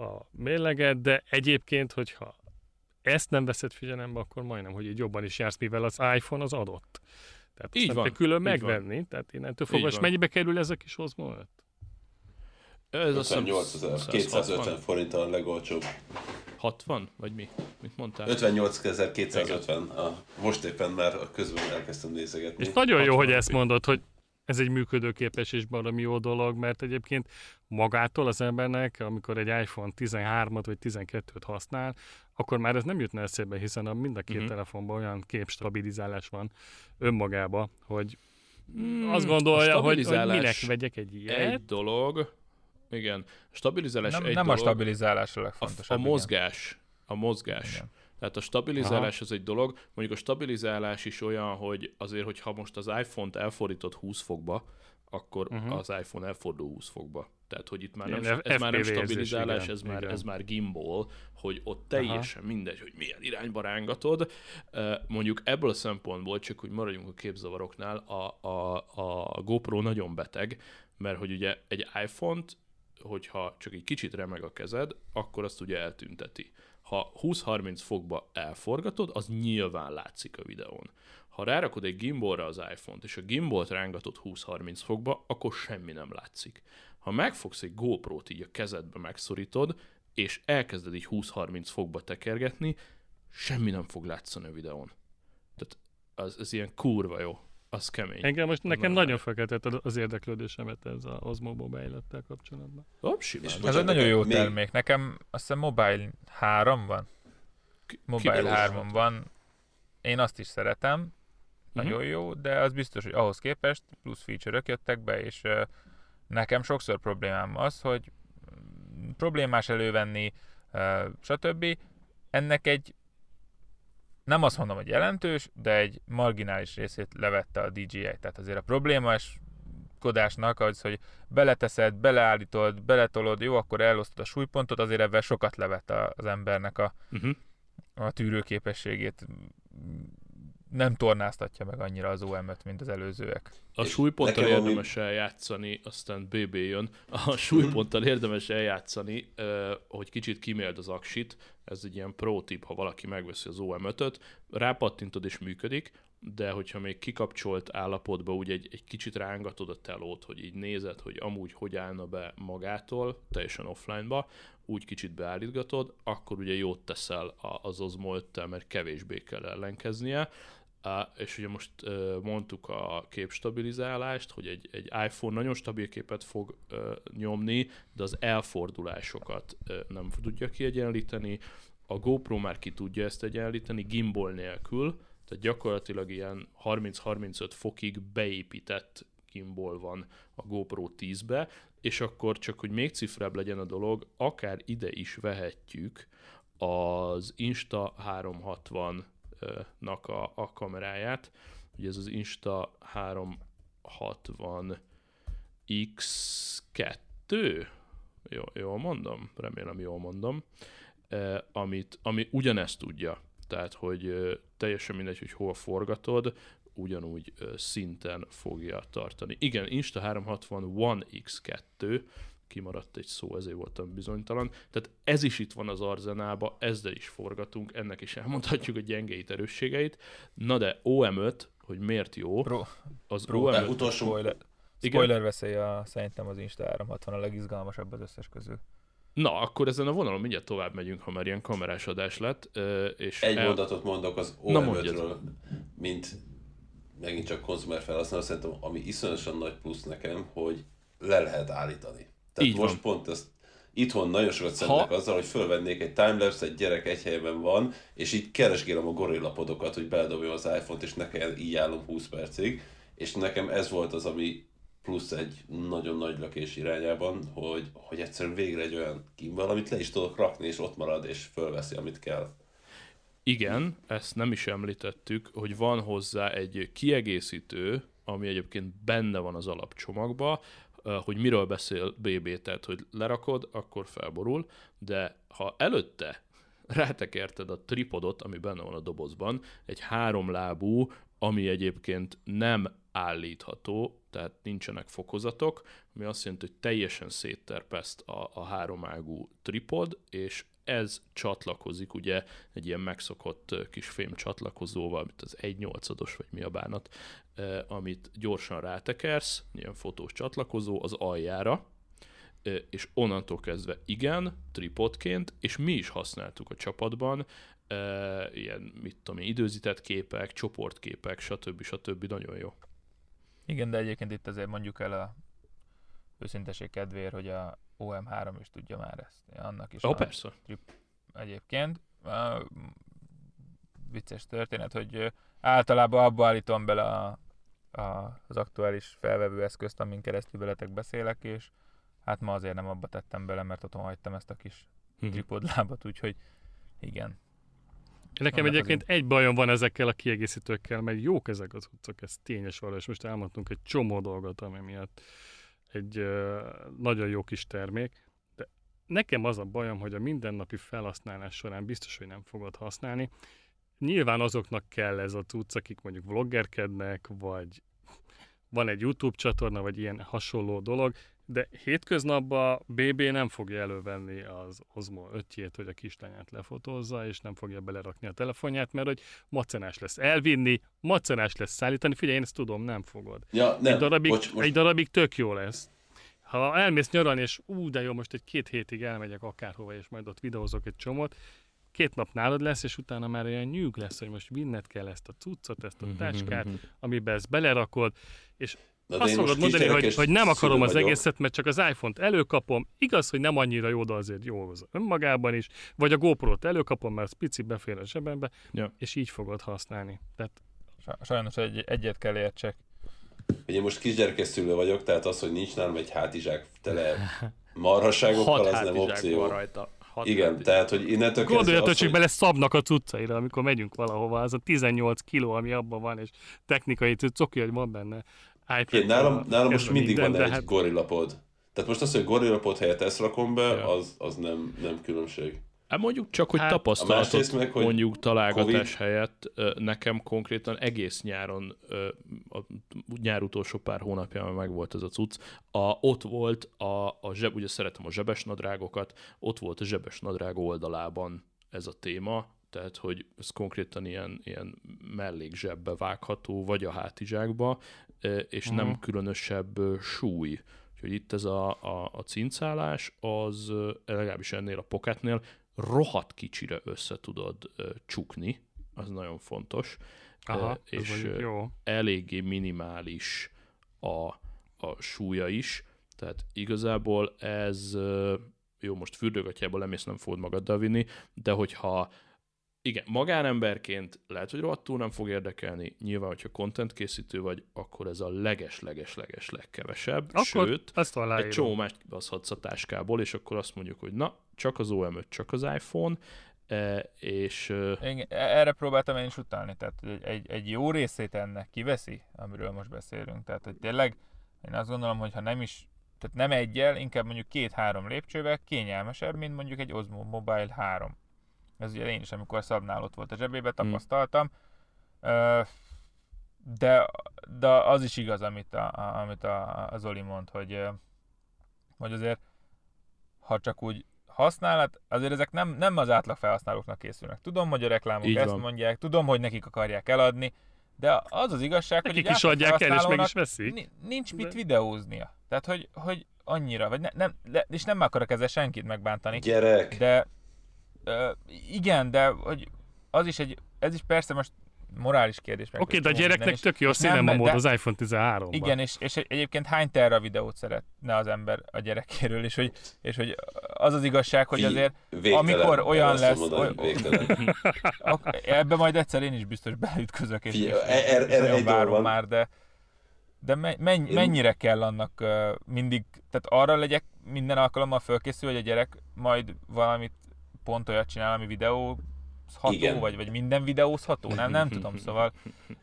a mérleget, de egyébként, hogyha ezt nem veszed figyelembe, akkor majdnem, hogy így jobban is jársz, mivel az iPhone az adott. Tehát Így van, kell külön így van. megvenni, tehát innentől fogva, és van. mennyibe kerül ez a kis Osmo 5? Ez azt hiszem 58 ezer, 250 forint a legolcsóbb. 60? Vagy mi? Mit mondtál? 58.250. A, most éppen már a közben elkezdtem nézegetni. És nagyon jó, 60 hogy ezt mondod, hogy ez egy működőképes és baromi jó dolog, mert egyébként magától az embernek, amikor egy iPhone 13-at vagy 12-t használ, akkor már ez nem jutna eszébe, hiszen a mind a két uh-huh. telefonban olyan képstabilizálás van önmagába, hogy Hmm, azt gondolja, a hogy, hogy stabilizálás minek vegyek egy ilyet. Egy dolog, igen, a stabilizálás Nem, egy nem a dolog, stabilizálás a a, legfontosabb. a igen. mozgás, a mozgás. Igen. Tehát a stabilizálás az egy dolog, mondjuk a stabilizálás is olyan, hogy azért, hogyha most az iPhone-t elfordítod 20 fokba, akkor uh-huh. az iPhone elfordul 20 fokba. Tehát, hogy itt már Ilyen nem, ez már nem stabilizálás, igen, ez már, ez már gimbal, hogy ott teljesen mindegy, hogy milyen irányba rángatod. Mondjuk ebből a szempontból, csak hogy maradjunk a képzavaroknál, a, a, a GoPro nagyon beteg, mert hogy ugye egy iPhone-t, hogyha csak egy kicsit remeg a kezed, akkor azt ugye eltünteti. Ha 20-30 fokba elforgatod, az nyilván látszik a videón. Ha rárakod egy gimbalra az iPhone-t, és a gimbalt rángatod 20-30 fokba, akkor semmi nem látszik. Ha megfogsz egy GoPro-t így a kezedbe megszorítod, és elkezded így 20-30 fokba tekergetni, semmi nem fog látszani a videón. Tehát az, ez ilyen kurva jó. Az kemény. Engem most nekem Na, nagyon felkeltett az érdeklődésemet ez az Osmo Mobile kapcsolatban. Hopp, simán. Ez egy nagyon jó még- termék. Nekem azt hiszem Mobile 3 van. Mobile kivel 3 van. Én azt is szeretem. Mhm. Nagyon jó, de az biztos, hogy ahhoz képest plusz feature-ök jöttek be, és nekem sokszor problémám az, hogy mm, problémás elővenni, ö, stb. Ennek egy nem azt mondom, hogy jelentős, de egy marginális részét levette a DJI. Tehát azért a problémás kodásnak az, hogy beleteszed, beleállítod, beletolod, jó, akkor elosztod a súlypontot, azért ebben sokat levett az embernek a, Uh-huh. a tűrőképességét. Nem tornáztatja meg annyira az OM-öt, mint az előzőek. A És súlyponttal ami- érdemes eljátszani, aztán BB jön. A súlyponttal érdemes eljátszani, hogy kicsit kiméld az aksit. Ez egy ilyen pro tip, ha valaki megveszi az OM5-öt. Rápattintod és működik, de hogyha még kikapcsolt állapotban úgy egy, egy kicsit rángatod a telót, hogy így nézed, hogy amúgy hogy állna be magától, teljesen offline-ba, úgy kicsit beállítgatod, akkor ugye jót teszel az Osmo 5 mert kevésbé kell ellenkeznie. És ugye most mondtuk a képstabilizálást, hogy egy, egy iPhone nagyon stabil képet fog nyomni, de az elfordulásokat nem tudja kiegyenlíteni. A GoPro már ki tudja ezt egyenlíteni, gimbal nélkül, tehát gyakorlatilag ilyen 30-35 fokig beépített gimbal van a GoPro 10-be, és akkor csak, hogy még cifrább legyen a dolog, akár ide is vehetjük az Insta 360 nak a, a kameráját. Ugye ez az Insta 360 X2, jó, jól mondom? Remélem jól mondom. Eh, amit, ami ugyanezt tudja. Tehát, hogy teljesen mindegy, hogy hol forgatod, ugyanúgy szinten fogja tartani. Igen, Insta 360 One X2, kimaradt egy szó, ezért voltam bizonytalan. Tehát ez is itt van az arzenába, ezzel is forgatunk, ennek is elmondhatjuk a gyengeit, erősségeit. Na de OM5, hogy miért jó, Pro, az Pro- De OM5 utolsó, spoiler, spoiler veszély a, szerintem az Insta 360 a legizgalmasabb az összes közül. Na, akkor ezen a vonalon mindjárt tovább megyünk, ha már ilyen kamerás adás lett. És egy el- mondatot mondok az Na, OM5-ről, mint megint csak konzumer felhasználó, szerintem ami iszonyosan nagy plusz nekem, hogy le lehet állítani. Tehát Így most van. pont ezt itthon nagyon sokat szenvedek Ha- azzal, hogy fölvennék egy timelapse, egy gyerek egy helyben van, és így keresgélem a gorillapodokat, hogy beledobjam az iPhone-t, és ne kelljen így állom 20 percig. És nekem ez volt az, ami plusz egy nagyon nagy lökés irányában, hogy, hogy egyszerűen végre egy olyan gimbal, amit le is tudok rakni, és ott marad, és fölveszi, amit kell. Igen, ezt nem is említettük, hogy van hozzá egy kiegészítő, ami egyébként benne van az alapcsomagba, hogy miről beszél BB, tehát hogy lerakod, akkor felborul, de ha előtte rátekerted a tripodot, ami benne van a dobozban, egy háromlábú, ami egyébként nem állítható, tehát nincsenek fokozatok, ami azt jelenti, hogy teljesen szétterpeszt a, a háromágú tripod, és ez csatlakozik ugye egy ilyen megszokott kis fém csatlakozóval, mint az 1.8-os, vagy mi a bánat, amit gyorsan rátekersz, ilyen fotós csatlakozó az aljára, és onnantól kezdve igen, tripodként, és mi is használtuk a csapatban, ilyen, mit tudom én, időzített képek, csoportképek, stb. stb. Nagyon jó. Igen, de egyébként itt azért mondjuk el a őszinteség kedvéért, hogy a OM3 is tudja már ezt. Annak is Ó, persze. egyébként. Uh, vicces történet, hogy általában abba állítom bele a, a, az aktuális felvevő eszközt, amin keresztül veletek beszélek, és hát ma azért nem abba tettem bele, mert otthon hagytam ezt a kis Mhm. tripodlábat, úgyhogy igen. Nekem egyébként egy bajom van ezekkel a kiegészítőkkel, mert jók ezek az utcok, ez tényes való, és most elmondtunk egy csomó dolgot, ami miatt egy ö, nagyon jó kis termék, de nekem az a bajom, hogy a mindennapi felhasználás során biztos, hogy nem fogod használni. Nyilván azoknak kell ez a cucc, akik mondjuk vloggerkednek, vagy van egy YouTube csatorna, vagy ilyen hasonló dolog, de hétköznapban BB nem fogja elővenni az Osmo 5 hogy a kislányát lefotózza, és nem fogja belerakni a telefonját, mert hogy macenás lesz elvinni, macenás lesz szállítani. Figyelj, én ezt tudom, nem fogod. Ja, nem, egy, darabig, bocs, most egy darabig tök jó lesz. Ha elmész nyaralni, és ú, de jó, most egy két hétig elmegyek akárhova, és majd ott videózok egy csomót, két nap nálad lesz, és utána már olyan nyűg lesz, hogy most vinned kell ezt a cuccot, ezt a táskát, amiben ezt belerakod, és Na, azt fogod mondani, hogy, hogy nem akarom az vagyok. egészet, mert csak az iPhone-t előkapom. Igaz, hogy nem annyira jó, de azért jó az önmagában is. Vagy a GoPro-t előkapom, mert az pici befér a zsebembe, Ja. és így fogod használni. Tehát Sa- Sajnos egy, egyet kell értsek. Én most kisgyerekes szülő vagyok, tehát az, hogy nincs nálam egy hátizsák tele marhasságokkal, Hat az nem opció. van rajta. Hat Igen, hátizsák. tehát, hogy innentől Gondoljatok csak hogy bele szabnak a cuccaira, amikor megyünk valahova, az a 18 kiló, ami abban van, és technikai cuccoki, hogy van benne iPad. Én nálam, nálam most mindig minden, van egy hát gorillapod. Tehát most az, hogy gorillapod helyett ezt rakom be, Ja. az, az nem, nem különbség. Hát mondjuk csak, hogy Hát, tapasztalatot meg, hogy mondjuk találgatás Covid. helyett nekem konkrétan egész nyáron, a nyár utolsó pár hónapjában meg volt ez a cucc. A, ott volt a, a zseb, ugye szeretem a zsebes nadrágokat, ott volt a zsebes nadrág oldalában ez a téma, tehát, hogy ez konkrétan ilyen, ilyen mellék zsebbe vágható, vagy a hátizsákba, és nem Mhm. különösebb súly. Úgyhogy itt ez a, a, a cincálás, az legalábbis ennél a pocketnél rohadt kicsire össze tudod csukni, az nagyon fontos, Aha, és jó. eléggé minimális a, a súlya is, tehát igazából ez, jó, most fürdőgatjából lemész, nem fogod magaddal vinni, de hogyha igen, magánemberként lehet, hogy rohadtul nem fog érdekelni, nyilván, hogyha content készítő vagy, akkor ez a leges-leges-leges legkevesebb, Akkor sőt, aláírom. egy csomó mást kibaszhatsz a táskából, és akkor azt mondjuk, hogy na, csak az OM5, csak az iPhone, e, és Én erre próbáltam én is utalni, tehát egy, egy, jó részét ennek kiveszi, amiről most beszélünk. Tehát, hogy tényleg én azt gondolom, hogy ha nem is, tehát nem egyel, inkább mondjuk két-három lépcsővel kényelmesebb, mint mondjuk egy Osmo Mobile 3. Ez ugye én is, amikor a szabnál ott volt a zsebébe, tapasztaltam. Ö, De, de az is igaz, amit a, amit a, a Zoli mond, hogy, hogy azért ha csak úgy használat, azért ezek nem, nem az átlag felhasználóknak készülnek. Tudom, hogy a reklámok Így ezt van. mondják, tudom, hogy nekik akarják eladni, de az az igazság, Nekik hogy egy is adják el, és meg is veszik. ni- nincs mit De- videóznia. Tehát, hogy, hogy annyira, vagy ne, nem, de, és nem akarok ezzel senkit megbántani, Gyerek! de ö, igen, de hogy az is egy, ez is persze most morális kérdés. meg Oké, de a gyereknek tök jó a és nem, cinema mód de- az iPhone 13-ban. igen, és, és egyébként hány terra videót szeretne az ember a gyerekéről, és hogy, és hogy az az igazság, hogy azért végtelen, amikor olyan lesz- mondani, oly- ebbe majd egyszer én is biztos beütközök, és, Figyelj, és, er- er- és erre várom van. már, de, de me, menny, Én- mennyire kell annak uh, mindig, tehát arra legyek minden alkalommal fölkészül, hogy a gyerek majd valamit pont olyat csinál, ami videó Igen. vagy, vagy minden videózható, nem, nem tudom, szóval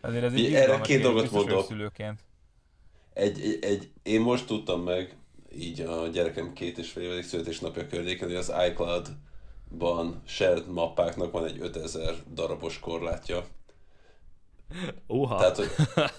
azért ez egy erre két dolgot mondok. szülőként. Egy, egy, egy, én most tudtam meg, így a gyerekem két és fél éves születésnapja környéken, hogy az iCloud-ban shared mappáknak van egy 5000 darabos korlátja. Uha, Tehát, hogy,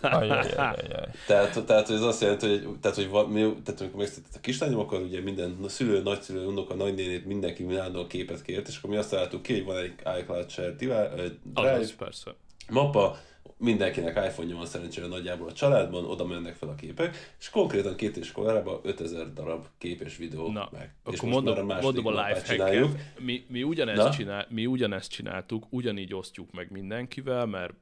Ajajajajaj. tehát, tehát, hogy ez azt jelenti, hogy, tehát, hogy va, mi, tehát amikor megszületett a kislányom, akkor ugye minden a szülő, nagyszülő, unoka, nagynénét, mindenki állandóan képet kért, és akkor mi azt találtuk ki, hogy van egy iCloud shared device, ö, drive, persze. mappa, mindenkinek iPhone-ja van szerencsére nagyjából a családban, oda mennek fel a képek, és konkrétan két és korában 5000 darab kép és videó Na, meg. akkor és mondom, már második mondom a csináljuk. Mi, mi, ugyanezt Na? csinál, mi ugyanezt csináltuk, ugyanígy osztjuk meg mindenkivel, mert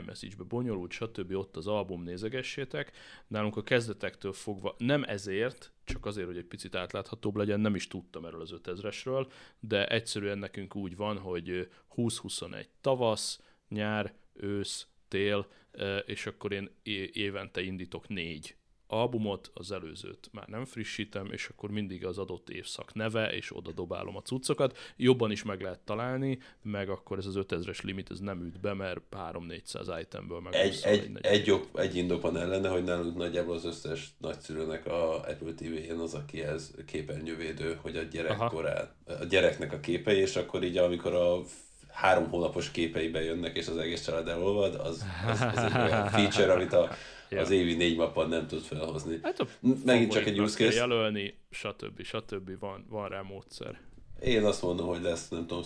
iMessage-be bonyolult, stb. ott az album nézegessétek. Nálunk a kezdetektől fogva, nem ezért, csak azért, hogy egy picit átláthatóbb legyen, nem is tudtam erről az 5000-esről, de egyszerűen nekünk úgy van, hogy 20-21 tavasz, nyár, ősz, tél, és akkor én évente indítok négy albumot, az előzőt már nem frissítem, és akkor mindig az adott évszak neve, és oda dobálom a cuccokat. Jobban is meg lehet találni, meg akkor ez az 5000-es limit, ez nem üt be, mert 3-400 itemből meg Egy, egy, negy- egy, jog, egy indok van ellene, hogy nálunk nagyjából az összes nagyszülőnek a Apple TV-jén az, akihez képernyővédő, hogy a gyerekkorán, a gyereknek a képei, és akkor így amikor a három hónapos képei bejönnek, és az egész család elolvad, az, az, az egy olyan feature, amit a, az évi négy mappan nem tud felhozni. Hát a Megint csak egy use case. jelölni, stb. stb. Van, van rá módszer. Én azt mondom, hogy lesz, nem tudom,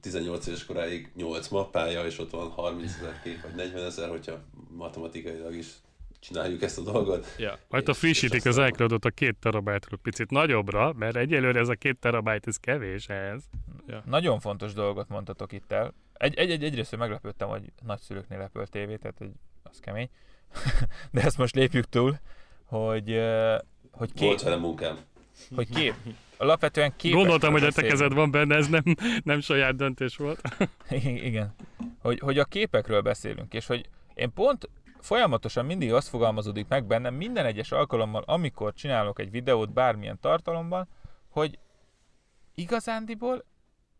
18 éves koráig 8 mappája, és ott van 30 ezer kép, vagy 40 ezer, hogyha matematikailag is csináljuk ezt a dolgot. Ja. Majd És- frissítik az iCloud-ot a két terabájtról picit nagyobbra, mert egyelőre ez a két terabájt, ez kevés ehhez. Ja. nagyon fontos dolgot mondtatok itt el. Egy, egy, egy, egyrészt hogy meglepődtem, hogy nagyszülőknél Apple TV, tehát egy, az kemény. De ezt most lépjük túl, hogy, hogy kép, Volt vele munkám. hogy kép. Alapvetően kép. Gondoltam, hogy a te kezed van benne, ez nem, nem saját döntés volt. Igen. Hogy, hogy a képekről beszélünk, és hogy én pont folyamatosan mindig azt fogalmazódik meg bennem minden egyes alkalommal, amikor csinálok egy videót bármilyen tartalomban, hogy igazándiból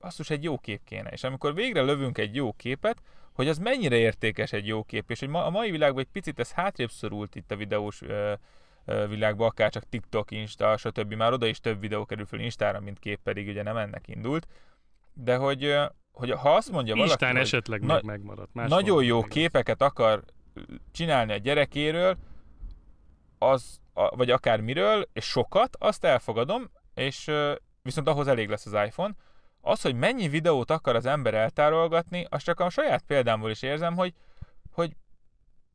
basszus egy jó kép kéne. És amikor végre lövünk egy jó képet, hogy az mennyire értékes egy jó kép, és hogy ma, a mai világban egy picit ez hátrébb szorult itt a videós ö, ö, világban, akár csak TikTok, Insta, stb. Már oda is több videó kerül fel Instára, mint kép, pedig ugye nem ennek indult. De hogy, ö, hogy ha azt mondja valaki, Instán hogy esetleg na- még megmaradt. Máshol nagyon jó meg- képeket akar csinálni a gyerekéről, az, vagy akár miről, és sokat, azt elfogadom, és viszont ahhoz elég lesz az iPhone. Az, hogy mennyi videót akar az ember eltárolgatni, azt csak a saját példámból is érzem, hogy, hogy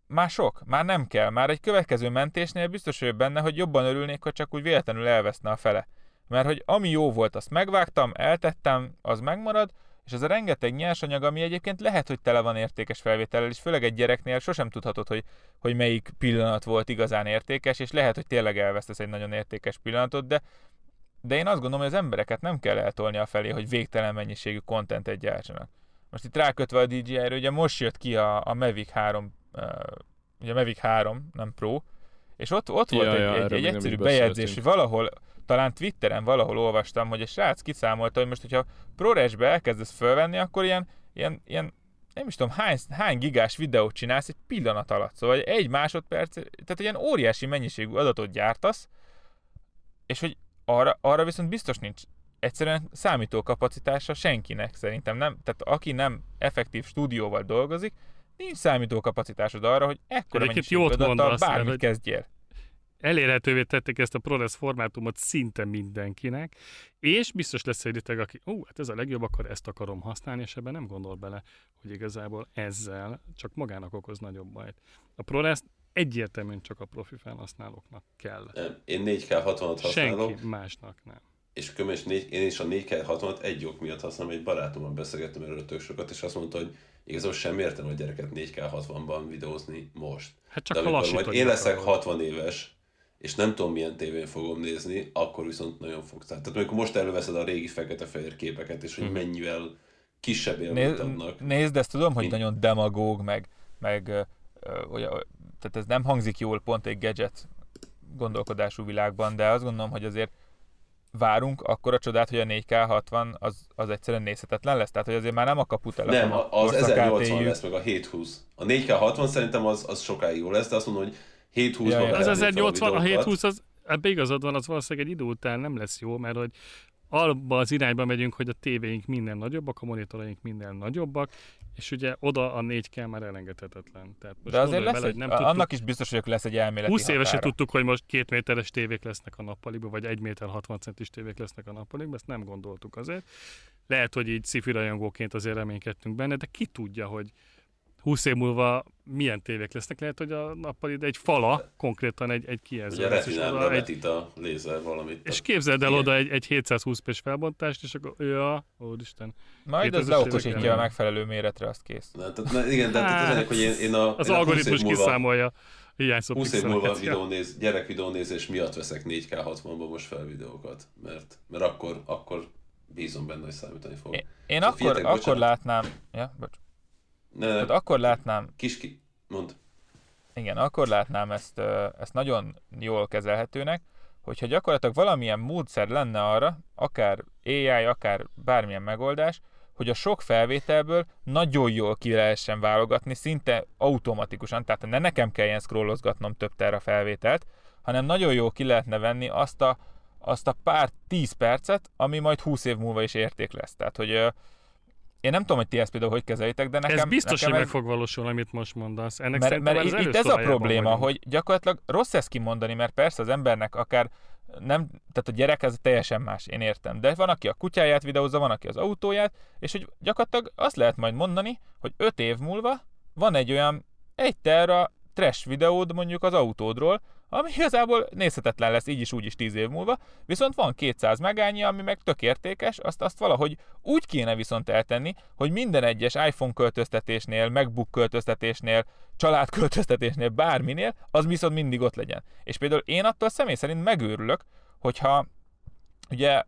már sok, már nem kell, már egy következő mentésnél biztos vagyok benne, hogy jobban örülnék, hogy csak úgy véletlenül elveszne a fele. Mert hogy ami jó volt, azt megvágtam, eltettem, az megmarad, és ez a rengeteg nyersanyag, ami egyébként lehet, hogy tele van értékes felvétellel, és főleg egy gyereknél sosem tudhatod, hogy, hogy melyik pillanat volt igazán értékes, és lehet, hogy tényleg elvesztesz egy nagyon értékes pillanatot, de, de én azt gondolom, hogy az embereket nem kell eltolni a felé, hogy végtelen mennyiségű kontentet gyártsanak. Most itt rákötve a DJI-re, ugye most jött ki a, a Mavic 3, uh, ugye a Mavic 3, nem Pro, és ott, ott volt Ja, egy, ja, egy, egy egyszerű bejegyzés, hogy valahol, talán Twitteren valahol olvastam, hogy a srác kiszámolta, hogy most, hogyha ProRes-be elkezdesz fölvenni, akkor ilyen, ilyen, ilyen nem is tudom, hány, hány gigás videót csinálsz egy pillanat alatt. Szóval egy másodperc, tehát ilyen óriási mennyiségű adatot gyártasz, és hogy arra, arra viszont biztos nincs egyszerűen számítókapacitása senkinek szerintem nem, tehát aki nem effektív stúdióval dolgozik, nincs számítókapacitásod arra, hogy ekkora Egyébként mennyiségű adattal mondasz, bármit kezdjél. Elérhetővé tették ezt a ProRes formátumot szinte mindenkinek, és biztos lesz egy réteg, aki, ó, hát ez a legjobb, akkor ezt akarom használni, és ebben nem gondol bele, hogy igazából ezzel csak magának okoz nagyobb bajt. A ProRes egyértelműen csak a profi felhasználóknak kell. Nem, Én 4K 60-at használok, Senki másnak nem. és kömes négy, én is a 4K 60-at egy ok miatt használom, egy barátommal beszélgettem erről tök sokat, és azt mondta, hogy igazából sem értem a gyereket 4K 60-ban videózni most. Hát csak De amikor majd én leszek akarod. 60 éves, és nem tudom milyen tévén fogom nézni, akkor viszont nagyon fogsz. Tehát amikor most előveszed a régi fekete-fehér képeket, és hogy Mhm. mennyivel kisebb élményt adnak. nézd, ezt tudom, hogy Mint- nagyon demagóg, meg, meg ö, ö, tehát ez nem hangzik jól pont egy gadget gondolkodású világban, de azt gondolom, hogy azért várunk akkor a csodát, hogy a 4K 60 az, az egyszerűen nézhetetlen lesz. Tehát, hogy azért már nem a kaputelefon. Nem, a- az korszak 1080 ATU. lesz, meg a 720. A 4K 60 szerintem az, az sokáig jó lesz, de azt mondom, hogy 720-ban Ja, Az 1080, a 720, az, ebbe igazad van, az valószínűleg egy idő után nem lesz jó, mert hogy abba az irányba megyünk, hogy a tévéink minden nagyobbak, a monitoraink minden nagyobbak, és ugye oda a 4K már elengedhetetlen. Tehát most De azért lesz bele, egy, nem nem annak tudtuk, is biztos vagyok lesz egy elméleti 20 éve se határa. tudtuk, hogy most két méteres tévék lesznek a nappaliba, vagy 1 méter 60 centis tévék lesznek a nappaliba, ezt nem gondoltuk azért. Lehet, hogy így sci rajongóként azért reménykedtünk benne, de ki tudja, hogy 20 év múlva milyen tévék lesznek. Lehet, hogy a nappali egy fala, konkrétan egy, egy kijelző. Ugye retinám levetít a lézer valamit. és képzeld el Igen. oda egy, egy 720 p bontást, és akkor, ja, úristen. Majd az 2000-es leokosítja a megfelelő méretre, azt kész. Na, tehát, na, igen, de tehát az Hát, ennek, hogy én, én a, Az én a 20 algoritmus múlva, kiszámolja hiányszó 20 év múlva videónéz, gyerek videónézés miatt veszek 4K 60-ban most fel videókat, mert, mert akkor, akkor bízom benne, hogy számítani fog. Én, én Szóval akkor, figyeljetek, akkor bocsánat. látnám, ja, bocs. Tehát akkor látnám, kis ki, mond. igen, akkor látnám ezt, ezt nagyon jól kezelhetőnek, hogyha gyakorlatilag valamilyen módszer lenne arra, akár AI, akár bármilyen megoldás, hogy a sok felvételből nagyon jól ki lehessen válogatni, szinte automatikusan, tehát ne nekem kelljen scrollozgatnom több terra felvételt, hanem nagyon jól ki lehetne venni azt a, azt a pár tíz percet, ami majd 20 év múlva is érték lesz. Tehát, hogy én nem tudom, hogy ti ezt például hogy kezelitek, de nekem, Ez biztos, nekem hogy ez, meg fog valósulni, amit most mondasz. Ennek mert, mert itt, itt ez a probléma, vagyunk. hogy gyakorlatilag rossz ezt kimondani, mert persze az embernek akár nem, tehát a gyerek ez teljesen más, én értem. De van, aki a kutyáját videózza, van, aki az autóját, és hogy gyakorlatilag azt lehet majd mondani, hogy öt év múlva van egy olyan egy terra trash videód mondjuk az autódról, ami igazából nézhetetlen lesz így is, úgy is 10 év múlva, viszont van 200 megányi, ami meg tök értékes, azt, azt valahogy úgy kéne viszont eltenni, hogy minden egyes iPhone költöztetésnél, MacBook költöztetésnél, családköltöztetésnél, bárminél, az viszont mindig ott legyen. És például én attól személy szerint megőrülök, hogyha ugye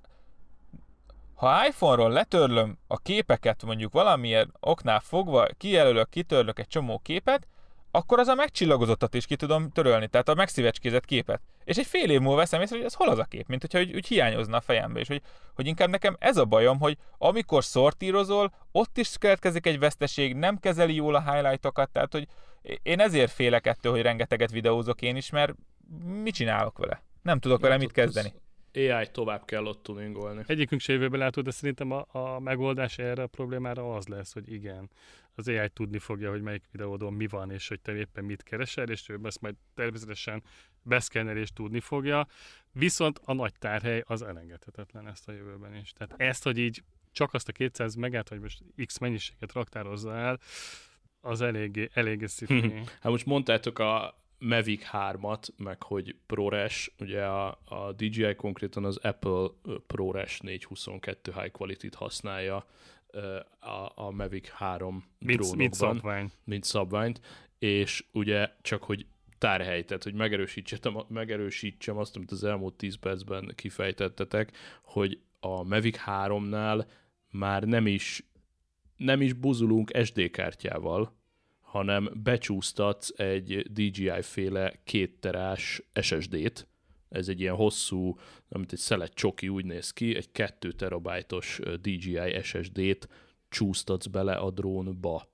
ha iPhone-ról letörlöm a képeket mondjuk valamilyen oknál fogva, kijelölök, kitörlök egy csomó képet, akkor az a megcsillagozottat is ki tudom törölni, tehát a megszívecskézett képet. És egy fél év múlva veszem észre, hogy ez hol az a kép, mint hogyha úgy, úgy hiányozna a fejembe, és hogy, hogy inkább nekem ez a bajom, hogy amikor szortírozol, ott is keletkezik egy veszteség, nem kezeli jól a highlightokat, tehát hogy én ezért félek ettől, hogy rengeteget videózok én is, mert mit csinálok vele? Nem tudok vele mit kezdeni. AI tovább kell ott tuningolni. Egyikünk se jövőbe látod, de szerintem a, a megoldás erre a problémára az lesz, hogy igen, az AI tudni fogja, hogy melyik videódon mi van, és hogy te éppen mit keresel, és ő ezt majd természetesen beszkenner és tudni fogja. Viszont a nagy tárhely az elengedhetetlen ezt a jövőben is. Tehát ezt, hogy így csak azt a 200 megát, vagy most X mennyiséget raktározza el, az eléggé, eléggé szifi. hát most mondtátok a Mavic 3-at, meg hogy ProRes, ugye a, a DJI konkrétan az Apple ProRes 422 High Quality-t használja a, a Mavic 3 mint, drónokban. Mint szabvány. Mint szabványt, és ugye csak, hogy tárhely, tehát hogy megerősítsem, megerősítsem azt, amit az elmúlt 10 percben kifejtettetek, hogy a Mavic 3-nál már nem is nem is buzulunk SD kártyával, hanem becsúsztatsz egy DJI-féle kétterás SSD-t, ez egy ilyen hosszú, amit egy szelet csoki úgy néz ki, egy 2 terabájtos DJI SSD-t csúsztatsz bele a drónba.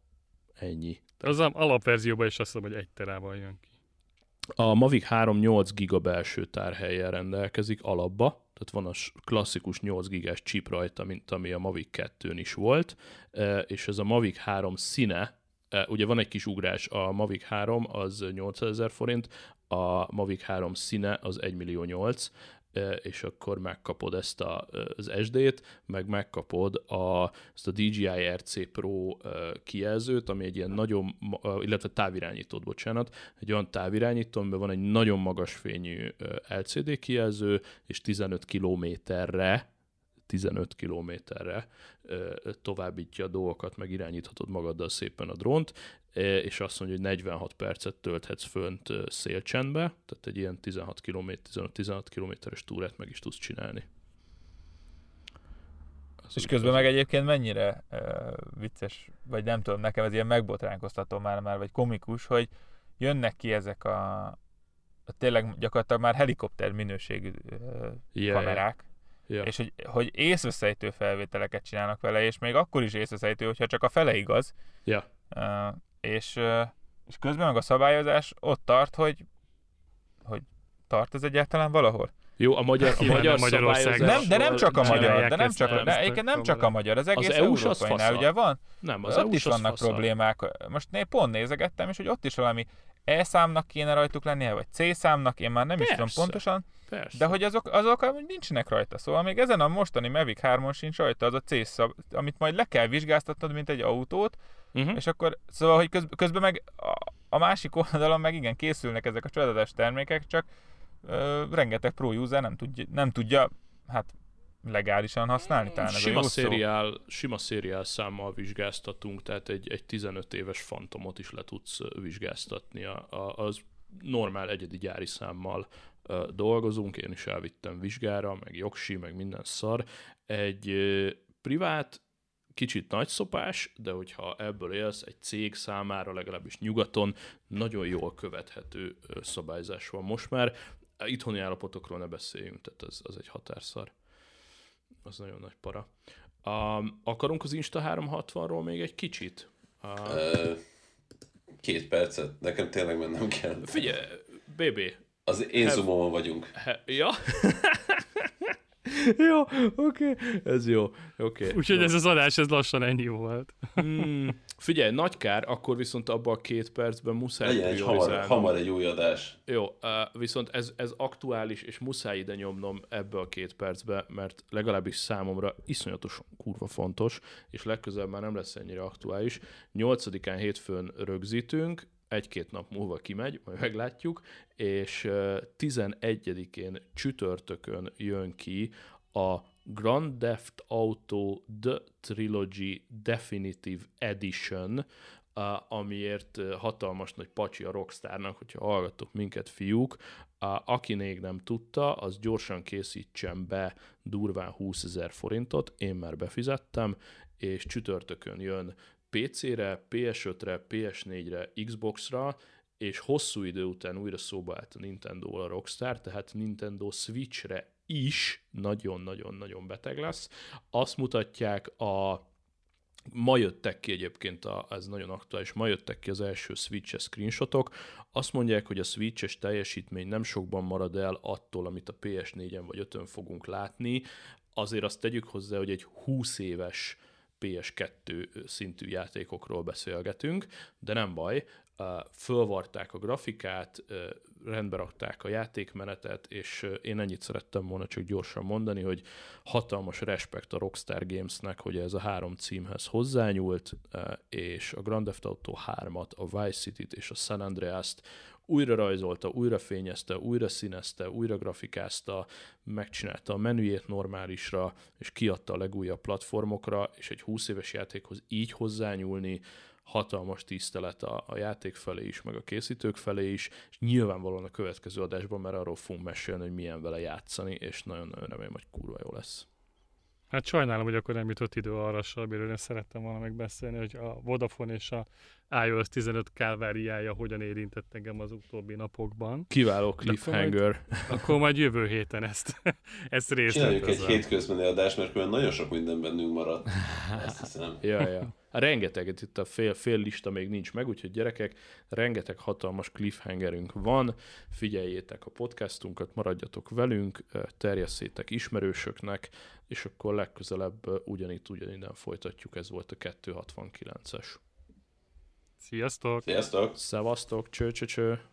Ennyi. Az alapverzióban is azt mondom, hogy egy terával jön ki. A Mavic 3 8 giga belső tárhelyen rendelkezik alapba, tehát van a klasszikus 8 gigás chip rajta, mint ami a Mavic 2-n is volt, és ez a Mavic 3 színe, ugye van egy kis ugrás, a Mavic 3 az 8000 ezer forint, a Mavic 3 színe az 1 millió 8, és akkor megkapod ezt a, az SD-t, meg megkapod a, ezt a DJI RC Pro kijelzőt, ami egy ilyen nagyon, illetve távirányítót, bocsánat, egy olyan távirányító, amiben van egy nagyon magas fényű LCD kijelző, és 15 kilométerre 15 kilométerre továbbítja a dolgokat, meg irányíthatod magaddal szépen a drónt, és azt mondja, hogy 46 percet tölthetsz fönt szélcsendbe, tehát egy ilyen 16 km, 15-16 kilométeres túrát meg is tudsz csinálni. Az és közben meg egyébként mennyire uh, vicces, vagy nem tudom, nekem ez ilyen megbotránkoztató már, már vagy komikus, hogy jönnek ki ezek a, a tényleg gyakorlatilag már helikopter minőségű uh, yeah, kamerák, Ja. És hogy, hogy észveszejtő felvételeket csinálnak vele, és még akkor is észveszejtő, hogyha csak a fele igaz. Uh, és, és közben meg a szabályozás ott tart, hogy, hogy tart ez egyáltalán valahol. Jó, a magyar, a magyar szabályozás... Nem, de nem csak a magyar, de nem csak, nem, de nem csak a magyar, az egész az EU-s az ugye van? Nem, az ott EU is vannak fasza. problémák. Most én pont nézegettem, és hogy ott is valami E számnak kéne rajtuk lennie, vagy C számnak, én már nem Persze. is tudom pontosan, Persze. de hogy azok, azok nincsenek rajta. Szóval még ezen a mostani Mavic 3-on sincs rajta az a C szab, amit majd le kell vizsgáztatnod, mint egy autót, uh-huh. és akkor, szóval, hogy köz, közben meg a, a másik oldalon meg igen, készülnek ezek a csodálatos termékek, csak ö, rengeteg pro user nem tudja, nem tudja hát legálisan használni talán ez sima a szériál, szó. Sima szériál számmal vizsgáztatunk, tehát egy, egy 15 éves fantomot is le tudsz vizsgáztatni. A, a, az normál egyedi gyári számmal uh, dolgozunk, én is elvittem vizsgára, meg jogsi, meg minden szar. Egy uh, privát kicsit nagy szopás, de hogyha ebből élsz, egy cég számára legalábbis nyugaton nagyon jól követhető szabályzás van most már. Itthoni állapotokról ne beszéljünk, tehát az, az egy határszar az nagyon nagy para. Um, akarunk az Insta 360-ról még egy kicsit? Uh, két percet, nekem tényleg mennem kell. Figyelj, BB. Az én zoomon vagyunk. He... Ja? jó, oké, okay. ez jó, oké. Okay. Úgyhogy ez az adás, ez lassan ennyi volt. mm, figyelj, nagy kár, akkor viszont abban a két percben muszáj Legyen egy hamar, hamar egy új adás. Jó, viszont ez, ez aktuális, és muszáj ide nyomnom ebbe a két percbe, mert legalábbis számomra iszonyatosan kurva fontos, és legközelebb már nem lesz ennyire aktuális. 8-án hétfőn rögzítünk, egy-két nap múlva kimegy, majd meglátjuk, és 11-én csütörtökön jön ki a Grand Theft Auto The Trilogy Definitive Edition, amiért hatalmas nagy pacsi a Rockstarnak, hogyha hallgattok minket, fiúk, aki még nem tudta, az gyorsan készítsen be durván 20 ezer forintot, én már befizettem, és csütörtökön jön PC-re, PS5-re, PS4-re, Xbox-ra, és hosszú idő után újra szóba állt a Nintendo a Rockstar, tehát Nintendo Switch-re is nagyon-nagyon-nagyon beteg lesz. Azt mutatják a Ma jöttek ki egyébként, a, ez nagyon aktuális, ma jöttek ki az első Switch-es screenshotok. Azt mondják, hogy a Switch-es teljesítmény nem sokban marad el attól, amit a PS4-en vagy 5-ön fogunk látni. Azért azt tegyük hozzá, hogy egy 20 éves PS2 szintű játékokról beszélgetünk, de nem baj, fölvarták a grafikát, rendbe rakták a játékmenetet, és én ennyit szerettem volna csak gyorsan mondani, hogy hatalmas respekt a Rockstar Gamesnek, hogy ez a három címhez hozzányúlt, és a Grand Theft Auto 3-at, a Vice City-t és a San Andreas-t újra rajzolta, újra fényezte, újra színezte, újra grafikázta, megcsinálta a menüjét normálisra, és kiadta a legújabb platformokra, és egy 20 éves játékhoz így hozzányúlni, hatalmas tisztelet a, a játék felé is, meg a készítők felé is, és nyilvánvalóan a következő adásban, mert arról fogunk mesélni, hogy milyen vele játszani, és nagyon-nagyon remélem, hogy kurva jó lesz. Hát sajnálom, hogy akkor nem jutott idő arra, amiről én szerettem volna megbeszélni, hogy a Vodafone és a iOS 15 kálváriája hogyan érintett engem az utóbbi napokban. Kiváló cliffhanger. Akkor majd, akkor majd jövő héten ezt, ezt részletezem. Csináljuk egy hétközbeni adást, mert nagyon sok minden bennünk maradt. Azt hiszem. ja, ja. Rengeteget itt a fél, fél lista még nincs meg, úgyhogy gyerekek, rengeteg hatalmas cliffhangerünk van, figyeljétek a podcastunkat, maradjatok velünk, terjesszétek ismerősöknek, és akkor legközelebb ugyanitt ugyaninnen folytatjuk, ez volt a 269-es. Sziasztok! Sziasztok! Szevasztok, cső, cső, cső.